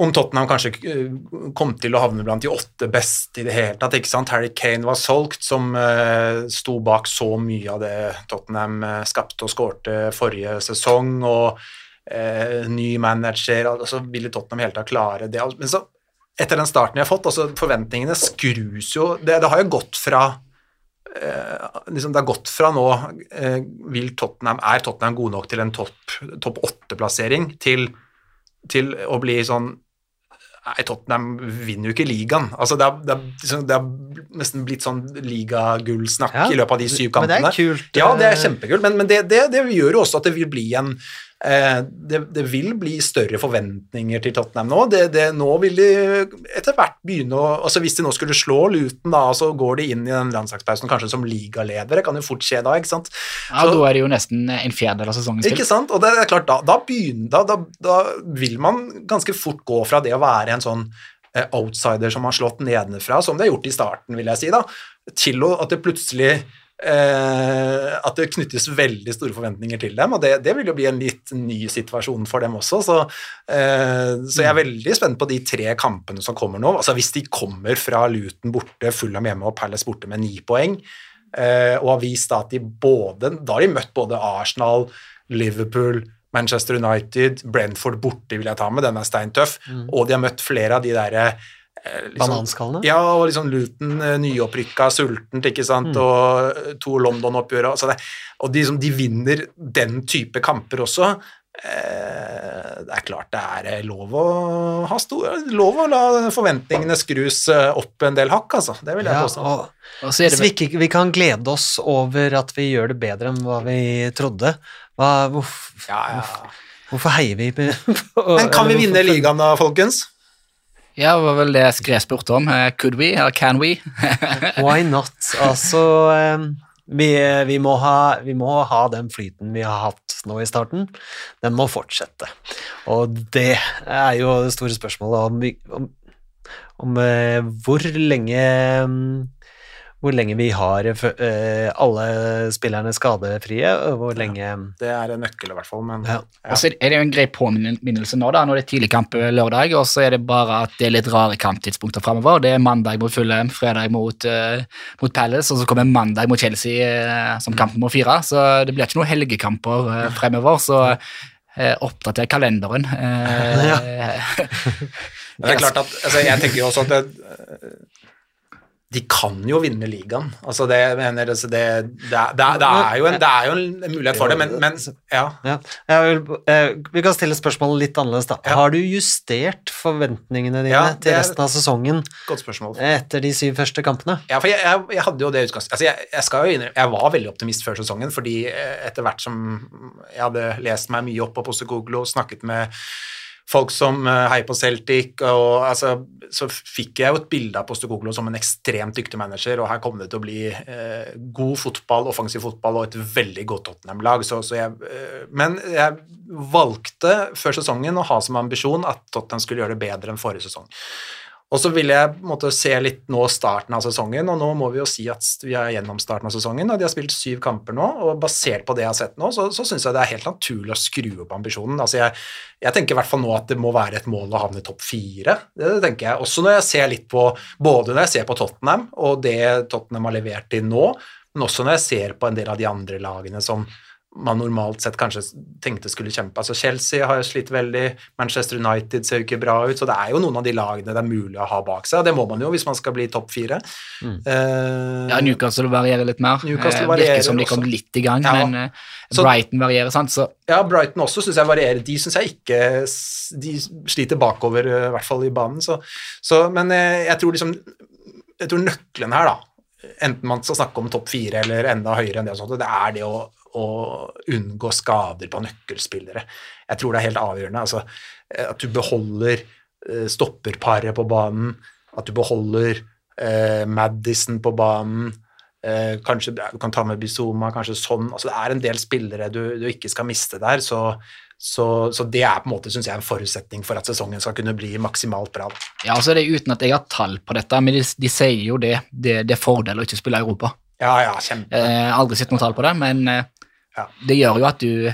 om Tottenham kanskje eh, kom til å havne blant de åtte beste i det hele tatt. ikke sant? Harry Kane var solgt, som uh, sto bak så mye av det Tottenham eh, skapte og skårte forrige sesong. og uh, ny manager, altså ville Tottenham helt tatt klare det. Men så, etter den starten vi har fått, altså forventningene skrus jo Det, det har jo gått fra liksom Det har gått fra nå eh, vil Tottenham, Er Tottenham gode nok til en topp åtte-plassering til, til å bli sånn Nei, Tottenham vinner jo ikke ligaen. Altså, det, har, det, liksom, det er nesten blitt sånn ligagullsnakk Ja, i løpet av de syv Men det er kult. Ja, det er eh, kjempekult, men, men det, det, det gjør jo også at det vil bli en Eh, det, det vil bli større forventninger til Tottenham nå. Det, det, nå vil de etter hvert begynne å altså Hvis de nå skulle slå Luton, da, så går de inn i den landslagspausen kanskje som ligaledere. Kan jo fort skje da, ikke sant. Ja, Så- Da er det jo nesten en fjerdedel av sesongen ikke sant? Og det er klart, da, da, begynner, da, da, vil man ganske fort gå fra det å være en sånn eh, outsider som har slått nedenfra, som det har gjort i starten, vil jeg si, da, til at det plutselig eh, At det knyttes veldig store forventninger til dem, og det, det vil jo bli en litt ny situasjon for dem også. Så, eh, så jeg er veldig spent på de tre kampene som kommer nå. Altså Hvis de kommer fra Luton borte, Fulham hjemme og Palace borte med ni poeng, eh, og har vist at de både Da har de møtt både Arsenal, Liverpool, Manchester United, Brentford borte vil jeg ta med, den er steintøff, og de har møtt flere av de derre eh, liksom- Bananskallene? Ja, og liksom Luton eh, nyopprykka, sultent, ikke sant, og eh, to London-oppgjør. Altså og de, liksom, de vinner den type kamper også. Eh, det er klart det er eh, lov å ha store, lov å la forventningene skrus eh, opp en del hakk, altså. Det vil jeg Ja, påstå. og Og så hvis vi ikke vi kan glede oss over at vi gjør det bedre enn hva vi trodde, hva, hvorfor, Ja, ja. hvorfor heier vi på Men kan vi vinne ligaen da, folkens? Ja, det var vel det jeg spurte om. Eh, Could we, eller can we? <laughs> Why not? Altså, eh, vi, vi, må ha, vi må ha den flyten vi har hatt nå i starten. Den må fortsette. Og det er jo det store spørsmålet om, om, om eh, hvor lenge mm, hvor lenge vi har eh, alle spillerne skadefrie, og hvor lenge Det er en nøkkel, i hvert fall. Men ja. Og så er det jo en grei påminnelse nå, da, det er tidlig kamp lørdag, og så er det bare at det er litt rare kamptidspunkter framover. Det er mandag mot Fulham, fredag mot, uh, mot Palace, og så kommer mandag mot Chelsea uh, som kamp nummer fire. Så det blir ikke noen helgekamper uh, fremover, så uh, oppdater kalenderen. eh, <laughs> <laughs> Men det er klart at altså, Jeg tenker jo også at det, de kan jo vinne ligaen. Altså det, mener, altså det, det, det, er, jo en, det er jo en mulighet for det, men, men ja. Ja. Vil, eh, vi kan stille spørsmålet litt annerledes, da. Ja. Har du justert forventningene dine Ja, til resten av sesongen etter de syv første kampene? Ja, for jeg, jeg, jeg hadde jo det utgangspunktet altså jeg, jeg, skal jo innrømme, jeg var veldig optimist før sesongen, fordi eh, etter hvert som jeg hadde lest meg mye opp på Postekoglo, snakket med folk som eh, heier på Celtic, og altså, så fikk jeg jo et bilde av Postekoglo som en ekstremt dyktig manager, og her kom det til å bli eh, god fotball, offensiv fotball og et veldig godt Tottenham-lag. Så, så eh, men jeg valgte før sesongen å ha som ambisjon at Tottenham skulle gjøre det bedre enn forrige sesong. Og så vil jeg måte se litt nå starten av sesongen, og nå må vi jo si at vi er gjennom starten av sesongen, og de har spilt syv kamper nå, og basert på det jeg har sett nå, så, så syns jeg det er helt naturlig å skru opp ambisjonen. Altså jeg, jeg tenker i hvert fall nå at det må være et mål å havne i topp fire. Det tenker jeg. Også når jeg ser litt på Både når jeg ser på Tottenham og det Tottenham har levert til nå, men også når jeg ser på en del av de andre lagene som man normalt sett kanskje tenkte skulle kjempe. Altså Chelsea har slitt veldig, Manchester United ser jo ikke bra ut, så det er jo noen av de lagene det er mulig å ha bak seg, og det må man jo hvis man skal bli topp fire. Eh, ja, Newcastle varierer litt mer. Newcastle Eh, varierer Virker som de kom litt i gang, Ja. men uh, Så- Brighton varierer, sant. Så Ja, Brighton også syns jeg varierer. De syns jeg ikke De sliter bakover, i hvert fall i banen. Så, så, men uh, jeg tror liksom Jeg tror nøkkelen her, da, enten man skal snakke om topp fire eller enda høyere enn det, og sånt, det er det å, å unngå skader på nøkkelspillere. Jeg tror det er helt avgjørende. Altså, eh, at du beholder eh, stopperparet på banen, at du beholder eh, Madison på banen. Eh, kanskje du kan ta med Bizuma, kanskje sånn. Altså, det er en del spillere du, du ikke skal miste der, så, så, så det er på en måte, synes jeg, en forutsetning for at sesongen skal kunne bli maksimalt bra. ja, altså det er uten at jeg har tall på dette, men de, de sier jo det. Det, det er fordel å ikke spille i Europa. Ja, ja, kjempe. Eh, aldri sett noe tall på det, men eh, Ja. det gjør jo at du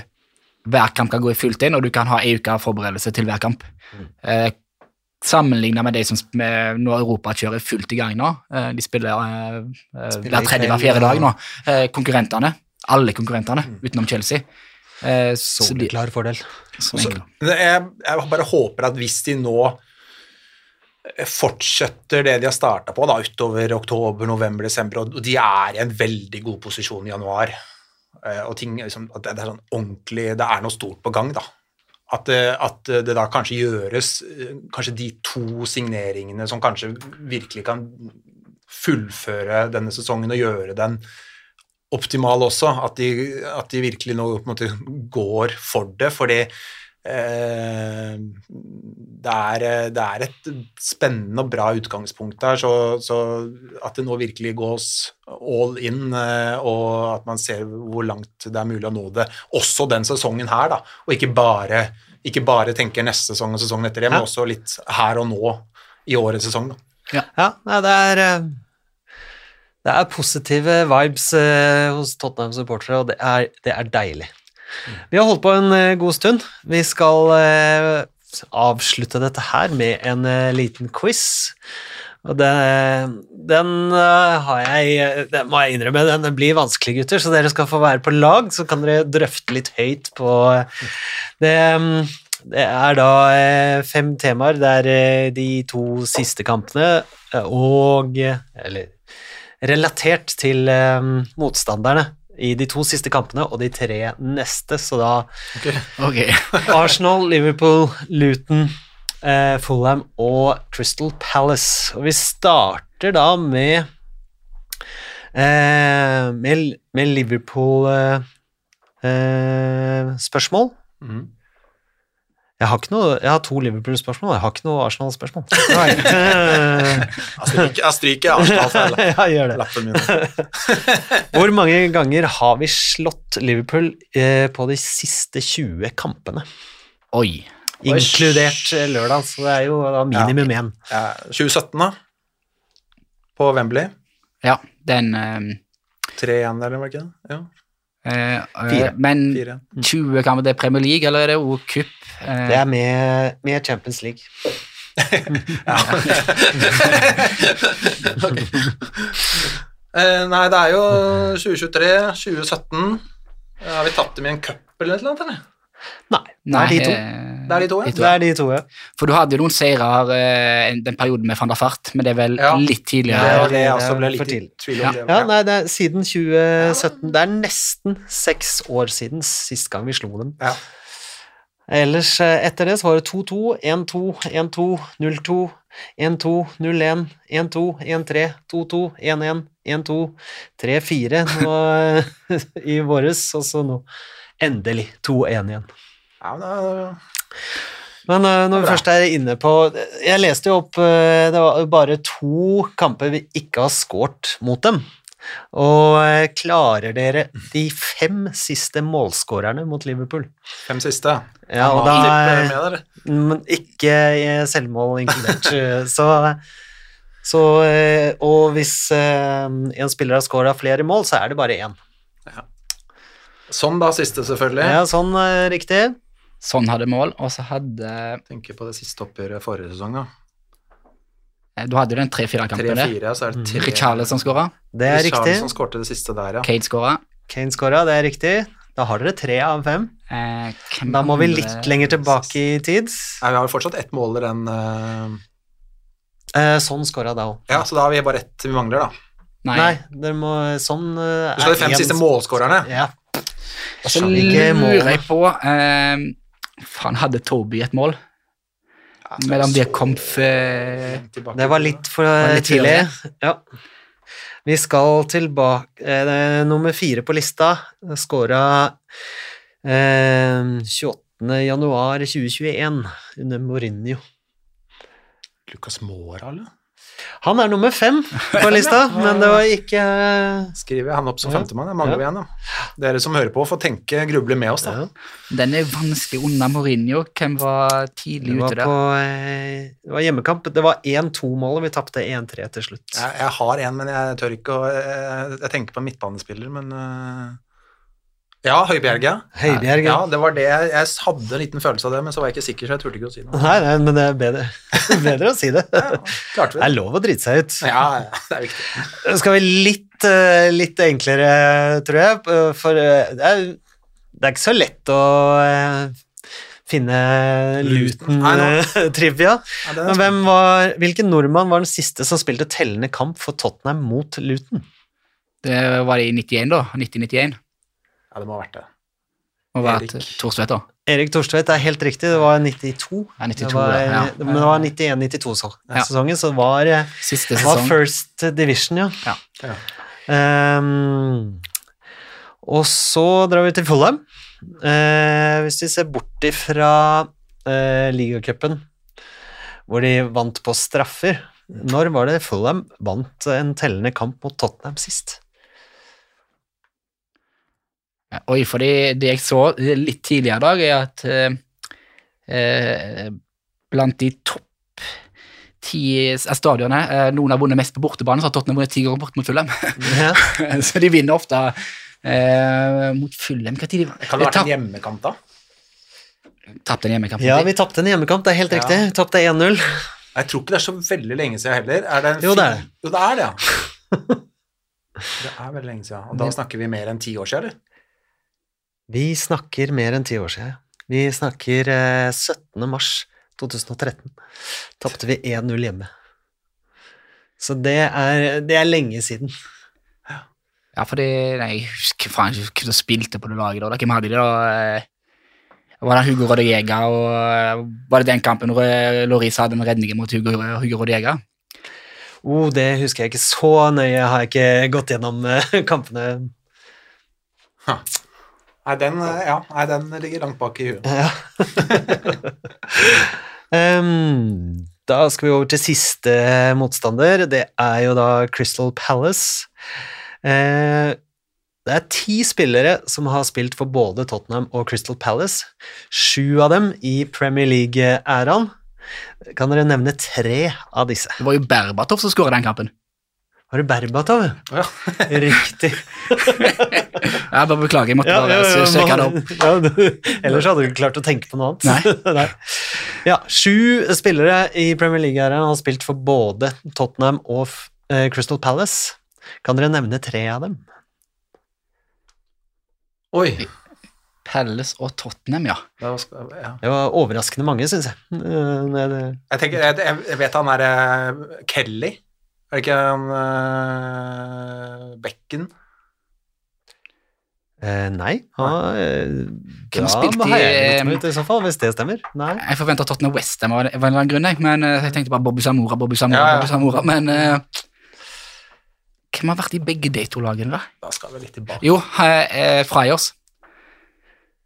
hver kamp kan gå i fullt inn, og du kan ha ei uke forberedelse til hver kamp. Mm. Eh, Sammenlignet med de som nå med, når Europa kjører fullt i gang nå. Eh, de spiller, eh, Spiller hver tredje, hver fjerde dag nå. Eh, konkurrentene. Alle konkurrentene, Mm. utenom Chelsea. Eh, så de- klar fordel. Så, er- jeg bare håper at hvis de nå fortsetter det de har starta på da, utover oktober, november, desember, og de er i en veldig god posisjon i januar, og ting, liksom, at det er sånn ordentlig Det er noe stort på gang, da. At det, at det da kanskje gjøres eh, Kanskje de to signeringene som kanskje virkelig kan fullføre denne sesongen og gjøre den optimal også, at de, at de virkelig nå på en måte går for det, fordi eh, det, er, det er et spennende og bra utgangspunkt der, så, så at det nå virkelig gås all in, eh, og at man ser hvor langt det er mulig å nå det, også den sesongen her, da, og ikke bare, ikke bare tenker neste sesong og sesongen etter det, men Ja. også litt her og nå i årets sesong. Da. Ja, ja det er eh, Det er positive vibes eh, hos Tottenham-supportere, og det er, det er deilig. Vi har holdt på en eh, god stund. Vi skal eh, avslutte dette her med en eh, liten quiz. Og det, den har jeg Det må jeg innrømme, den blir vanskelig, gutter, så dere skal få være på lag, så kan dere drøfte litt høyt på det. mm, Det er da fem temaer. Det er de to siste kampene og Eller relatert til motstanderne i de to siste kampene og de tre neste, så da Ok. <laughs> Arsenal, Liverpool, Luton, eh, Fulham og Crystal Palace. Og vi starter da med eh, med, med Liverpool-spørsmål. Mhm. Jeg har ikke noe, jeg har to Liverpool-spørsmål, jeg har ikke noe Arsenal-spørsmål. <laughs> Jeg stryker, jeg stryker Arsenal fra la- ja, gjør det. lappen min. <laughs> Hvor mange ganger har vi slått Liverpool eh, på de siste 20 kampene? Oi. Inkludert eh, lørdag, så det er jo da minimum én. Ja, 2017, da? På Wembley. Ja, den eh, 3-1, eller var det ikke det? Ja. Uh, uh, Men 4-1. 20 kamper, det er Premier League, eller er det òg cup? Det er med, med Champions League. <laughs> <laughs> Eh, nei, det er jo 2023, 2017. Har vi tatt dem i en cup eller noe? Eller? Nei, det er de to. eh, Det er de to, ja. Det er de to, ja. For du hadde jo noen seirer eh, den perioden med van der Fart, men det er vel Ja. litt Det tidligere. var det jeg også ble litt i tvil Ja. om. det. Ja, nei, det er siden 2017. Det er nesten seks år siden sist gang vi slo dem. Ja. Ellers eh, etter det så var det 2-2, 1-2, 1-2, 0-2, 1-2, 0-1, 1-2, 1-3, 2-2, 1-1, 1-2, 3-4 nå i våres, og så nå endelig 2-1 igjen. Ja, men da- Men eh, når vi først er inne på Jeg leste jo opp eh, Det var bare to kamper vi ikke har scoret mot dem. Og klarer dere de fem siste målskårerne mot Liverpool? fem siste. Ja, og da? Men ikke eh, selvmål inkludert. <laughs> så, så eh, Og hvis eh, en spiller har scora flere mål, så er det bare én. Sånn da, siste selvfølgelig. Ja, sånn riktig. Sånn hadde mål, og så hadde Tenker på det siste oppgjøret forrige sesong, da. Du hadde jo den 3-4-kampen der. 3-4, så er det tre Richarlison skåra, Det er riktig. Richarlison skårte det siste der, ja. Kane skåra. Kane scora, det er riktig. Da har dere tre av fem. Eh, hvem Da må vi litt lenger tilbake i tid. Nei, vi har jo fortsatt ett måler enn den eh, Eh, sånn scora da òg. Ja, så da har vi bare ett vi mangler, da. Nei. Nei, dere må sånn eh, Du skal ha de fem en- siste målskårerne. Ja. Og så lurer jeg på eh, Faen, hadde Toby et mål? Ja, Mellom de kom f... Det var litt for var litt tidlig. Ja. Vi skal tilbake eh, er Nummer fire på lista skåra eh, 28. januar 2021 under Mourinho. Lucas Mora, eller? Han er nummer fem på lista, <laughs> men det var ikke Skriver jeg han opp som Ja. femtemann? Jeg mangler vi en, da. Dere som hører på, får tenke, gruble med oss, da. ja, Den er vanskelig unna Mourinho. Hvem var tidlig Det var ute der? på eh, Det var hjemmekamp. Det var 1-2-mål, og vi tapte 1-3 til slutt. Jeg, jeg har en, men jeg tør ikke å Jeg, jeg tenker på en midtbanespiller, men eh, Ja, Høybjerg, ja. Høybjerg, ja. ja. Det var det. Jeg, hadde en liten følelse av det, men så var jeg ikke sikker, så jeg turte ikke å si noe. Nei, nei, men det er bedre, <laughs> bedre å si det. Ja, klarte Det Det er lov å drite seg ut. Ja, ja, det er viktig. Skal vi litt, eh, litt enklere, tror jeg, for eh, det er, det er ikke så lett å eh, finne Luton. Nei, nå. <laughs> Luton-trivia. Men hvem var, hvilken nordmann var den siste som spilte tellende kamp for Tottenham mot Luton? Det var i 91, da. 1991. Ja, det må ha vært det. Må ha vært Erik. Torstvedt, da. Erik Torstvedt er helt riktig, det var 92. Ja, 92, det var, ja. Men det var 91-92-sesongen, så det var, eh, Siste det var. First Division, ja. Ja. Ehm, Og så drar vi til Fulham. Uh, hvis vi ser bort ifra uh, ligacupen, hvor de vant på straffer Når var det Fulham vant en tellende kamp mot Tottenham sist? Oi, for det, det jeg så litt tidligere i dag, er at eh, eh, blant de topp ti stadionene eh, Noen har vunnet mest på bortebane, så har Tottenham vunnet ti ganger bort mot Fulham. Ja. <laughs> så de vinner ofte eh, mot Fulham. Hva tid de Kan det ha vært en hjemmekamp, da? Tapte en hjemmekamp. ja, vi tapte en hjemmekamp, det er helt Ja. riktig. Vi tapte 1-0. Jeg tror ikke det er så veldig lenge siden heller. Er det en Jo, det er fin- Jo, det er det, ja. <laughs> Det er veldig lenge siden. Og da snakker vi mer enn ti år siden, eller? Vi snakker mer enn ti år siden. Vi snakker eh, 17. mars 2013. Tapte vi 1-0 hjemme. Så det er, det er lenge siden. Ja, for det Nei, jeg faen ikke hvem som spilte på det laget da. Hvem hadde de da? Eh, Var det Hugo Rodega og eh, Var det den kampen hvor eh, Loris hadde en redning mot Hugo, Hugo Rodega? Oh, det husker jeg ikke så nøye. Jeg har ikke gått gjennom kampene. kampene. Nei, den, eh, ja, nei, den ligger langt bak i huet. Ja. <laughs> um, da skal vi over til siste motstander. Det er jo da Crystal Palace. Uh, det er ti spillere som har spilt for både Tottenham og Crystal Palace. Sju av dem i Premier League-æraen. Kan dere nevne tre av disse? Det var jo Berbatov som skåra den kampen. Har du Berbatov? Ja. <laughs> Riktig. <laughs> Jeg bare beklager, jeg måtte bare sjekke det opp. <laughs> Ja, du, ellers hadde du ikke klart å tenke på noe annet. Nei. Nei. Ja, sju spillere i Premier League-æraen har spilt for både Tottenham og eh, Crystal Palace. Kan dere nevne tre av dem? Oi. Palace og Tottenham, ja. Det var, ja. Det var overraskende mange, syns jeg. Eh, nei, det- Jeg, tenker, jeg, jeg vet han er eh, Kelly. Er det ikke han uh, Becken? eh, nei. Han, eh, Hvem spilte har i, eh, i så fall, hvis det stemmer. Nei. Jeg forventa Tottenham Westham av en eller annen grunn, jeg, men eh, jeg tenkte bare Bobby Samora, Bobby Samora, Ja, ja. Bobby Samora, men eh, Hvem har vært i begge de to lagene, da? Da skal vi litt tilbake. Jo, eh, Friars.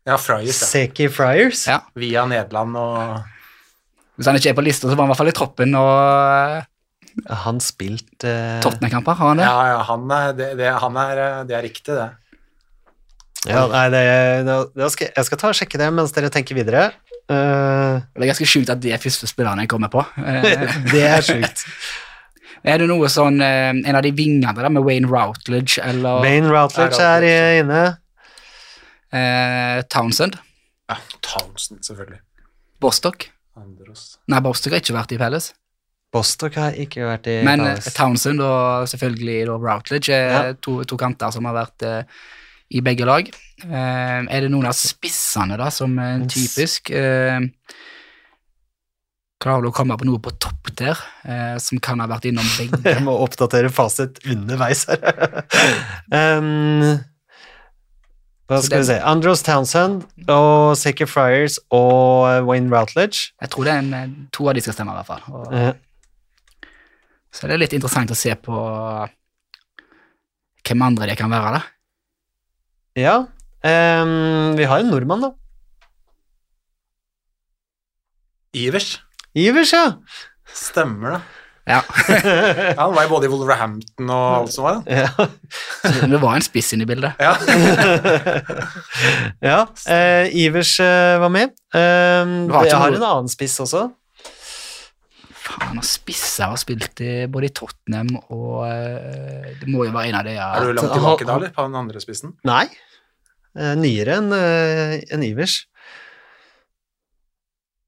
Ja, Friars, ja. Seki Friars. Ja. Via Nederland og Hvis han ikke er på lista, så var han i hvert fall i troppen og Han spilt uh... Tottenham-kamper, har han det? Ja, ja, han er, det, det, han er, eh, det er riktig, det. Ja, nei, det, det skal, jeg skal ta og sjekke det mens dere tenker videre. Uh, Det er ganske sjukt at det er første spilleren jeg kommer på. <laughs> Det er sjukt. <laughs> er det noe sånn En av de vingene der med Wayne Routledge eller Wayne Routledge er inne. eh, Townsend? Ja, Townsend, selvfølgelig. Bostock? Andros. Nei, Bostock har ikke vært i Palace. Bostock har ikke vært i Men eh, Townsend og selvfølgelig Routledge er Ja. to, to kanter som har vært uh, i begge lag. Uh, er det noen av spissene da som er typisk? uh, klarer du å komme på noe på topp der som kan ha vært innom begge? <laughs> Jeg må oppdatere fasit underveis her. <laughs> um, hva skal vi se Andros Townsend og Seki Friars og Wayne Routledge. Jeg tror det er en, to av de skal stemme, i hvert fall. Og, Så det er litt interessant å se på hvem andre det kan være, da. ja. Um, vi har en nordmann, da. Ivers. Ivers, ja. Stemmer det. Ja. <laughs> Ja, han var jo både i Wolverhampton og alt som var. ja. Det var en spiss inne i bildet. Ja. <laughs> ja. eh, Ivers eh, var med. Ikke jeg har en annen spiss også. Faen, og spisser har spilt i både i Tottenham og eh, Det må jo være en av de ja. Er du langt tilbake da, eller? På den andre spissen? Nei. Eh, nyere enn en Ivers.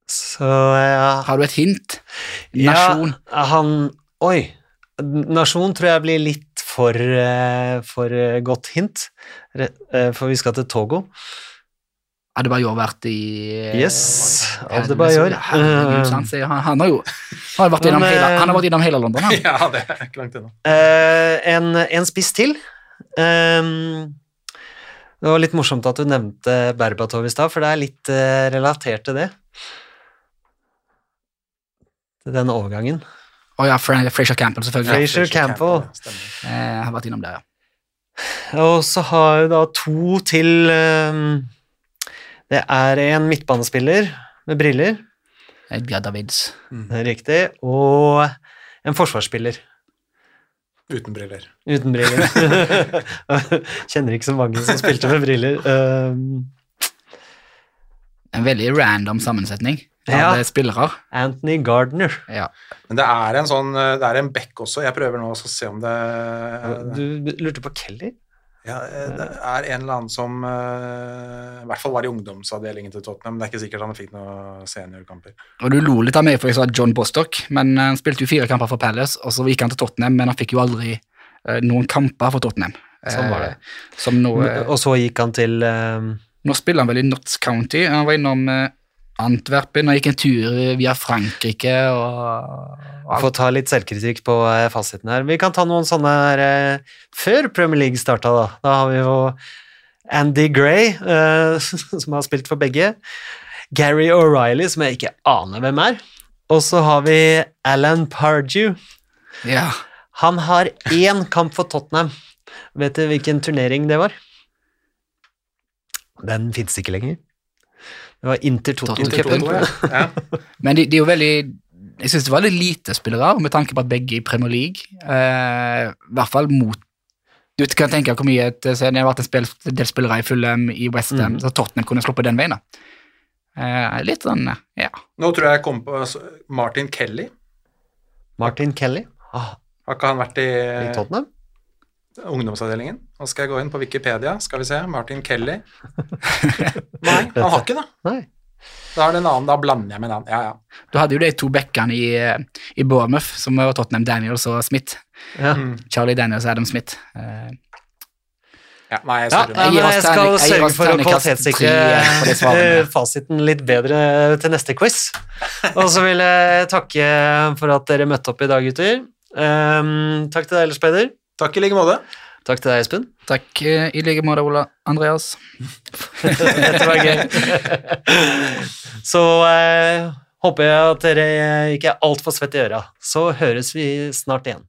Så ja Har du et hint? Nasjon? Ja, han Oi. Nasjon tror jeg blir litt for, eh, for eh, godt hint, eh, for vi skal til Togo. Adebayor vært i eh, Yes, Adebayor. Han, han har jo han har vært innom, Men, hele, eh, han har vært innom hele London, han. <laughs> Ja, det er ikke langt unna. Uh, en, en spiss til. Um, det var litt morsomt at du nevnte Berbatov i stad, for det er litt uh, relatert til det. Til den overgangen. Å ja, Fra- Fraser Campbell, selvfølgelig. Frasier Campbell. Campbell uh, har vært innom der, ja. Og så har vi da to til eh, Det er en midtbanespiller med briller, Edgar Davids. det er riktig, og en forsvarsspiller Uten briller. uten briller. <laughs> Kjenner ikke så mange som spilte med briller. Um, En veldig random sammensetning av Ja. eh, spillere. Anthony Gardner. Ja. Men det er en sånn Det er en bekk også. Jeg prøver nå å se om det Du lurte på Kelly? Ja, Det er en eller annen som eh, I hvert fall var i ungdomsavdelingen til Tottenham. Men det er ikke sikkert han fikk noen seniorkamper. Og du lo litt av meg for jeg sa John Bostock, men eh, han spilte jo fire kamper for Palace, og så gikk han til Tottenham, men han fikk jo aldri eh, noen kamper for Tottenham. Sånn var det. Eh, Som nå, eh, Og så gikk han til um, nå spiller han vel i Notts County. Han var innom eh, Antwerpen og gikk en tur via Frankrike og. Få ta litt selvkritikk på eh, fasiten her. Vi kan ta noen sånne her eh, før Premier League starta, da. Da har vi jo Andy Gray, eh, <laughs> som har spilt for begge. Gary O'Reilly, som jeg ikke aner hvem er. Og så har vi Alan Pardew. Ja. Han har én kamp for Tottenham. Vet du hvilken turnering det var? Den fins ikke lenger. Det var Inter Toto-cupen. Ja. <laughs> Men de, de er jo veldig Jeg syns det var litt lite spillere, med tanke på at begge i Premier League. Eh, I hvert fall mot Du kan tenke hvor mye et, så Det har vært en spill, del spillere i Fulham, i Westham, mm. så Tottenham kunne sluppet den veien. da. Eh, litt sånn, ja. Nå tror jeg jeg kom på altså, Martin Kelly. Martin Kelly. Ah, Har ikke han vært i I Tottenham? Ungdomsavdelingen? Nå skal jeg gå inn på Wikipedia. Skal vi se. Martin Kelly. <laughs> Nei, han har ikke det. Nei. Da er det en annen. Da blander jeg med en annen. Ja, ja. Du hadde jo de to bekkene i, eh, i Bournemouth, som var Tottenham, Daniels og Smith. Ja. Mm. Charlie Daniels og Adam Smith. Eh, ja nei, jeg Ja, nei, Jeg skal sørge for å kvalitetssikre <laughs> fasiten litt bedre til neste quiz. Og så vil jeg takke for at dere møtte opp i dag, gutter. Um, takk til deg, Ellers Peder. Takk i like måte. Takk til deg, Espen. takk eh, i like måte, Ola Andreas. Dette var gøy. <laughs> Så eh, håper jeg at dere ikke er altfor svette i øra. Så høres vi snart igjen.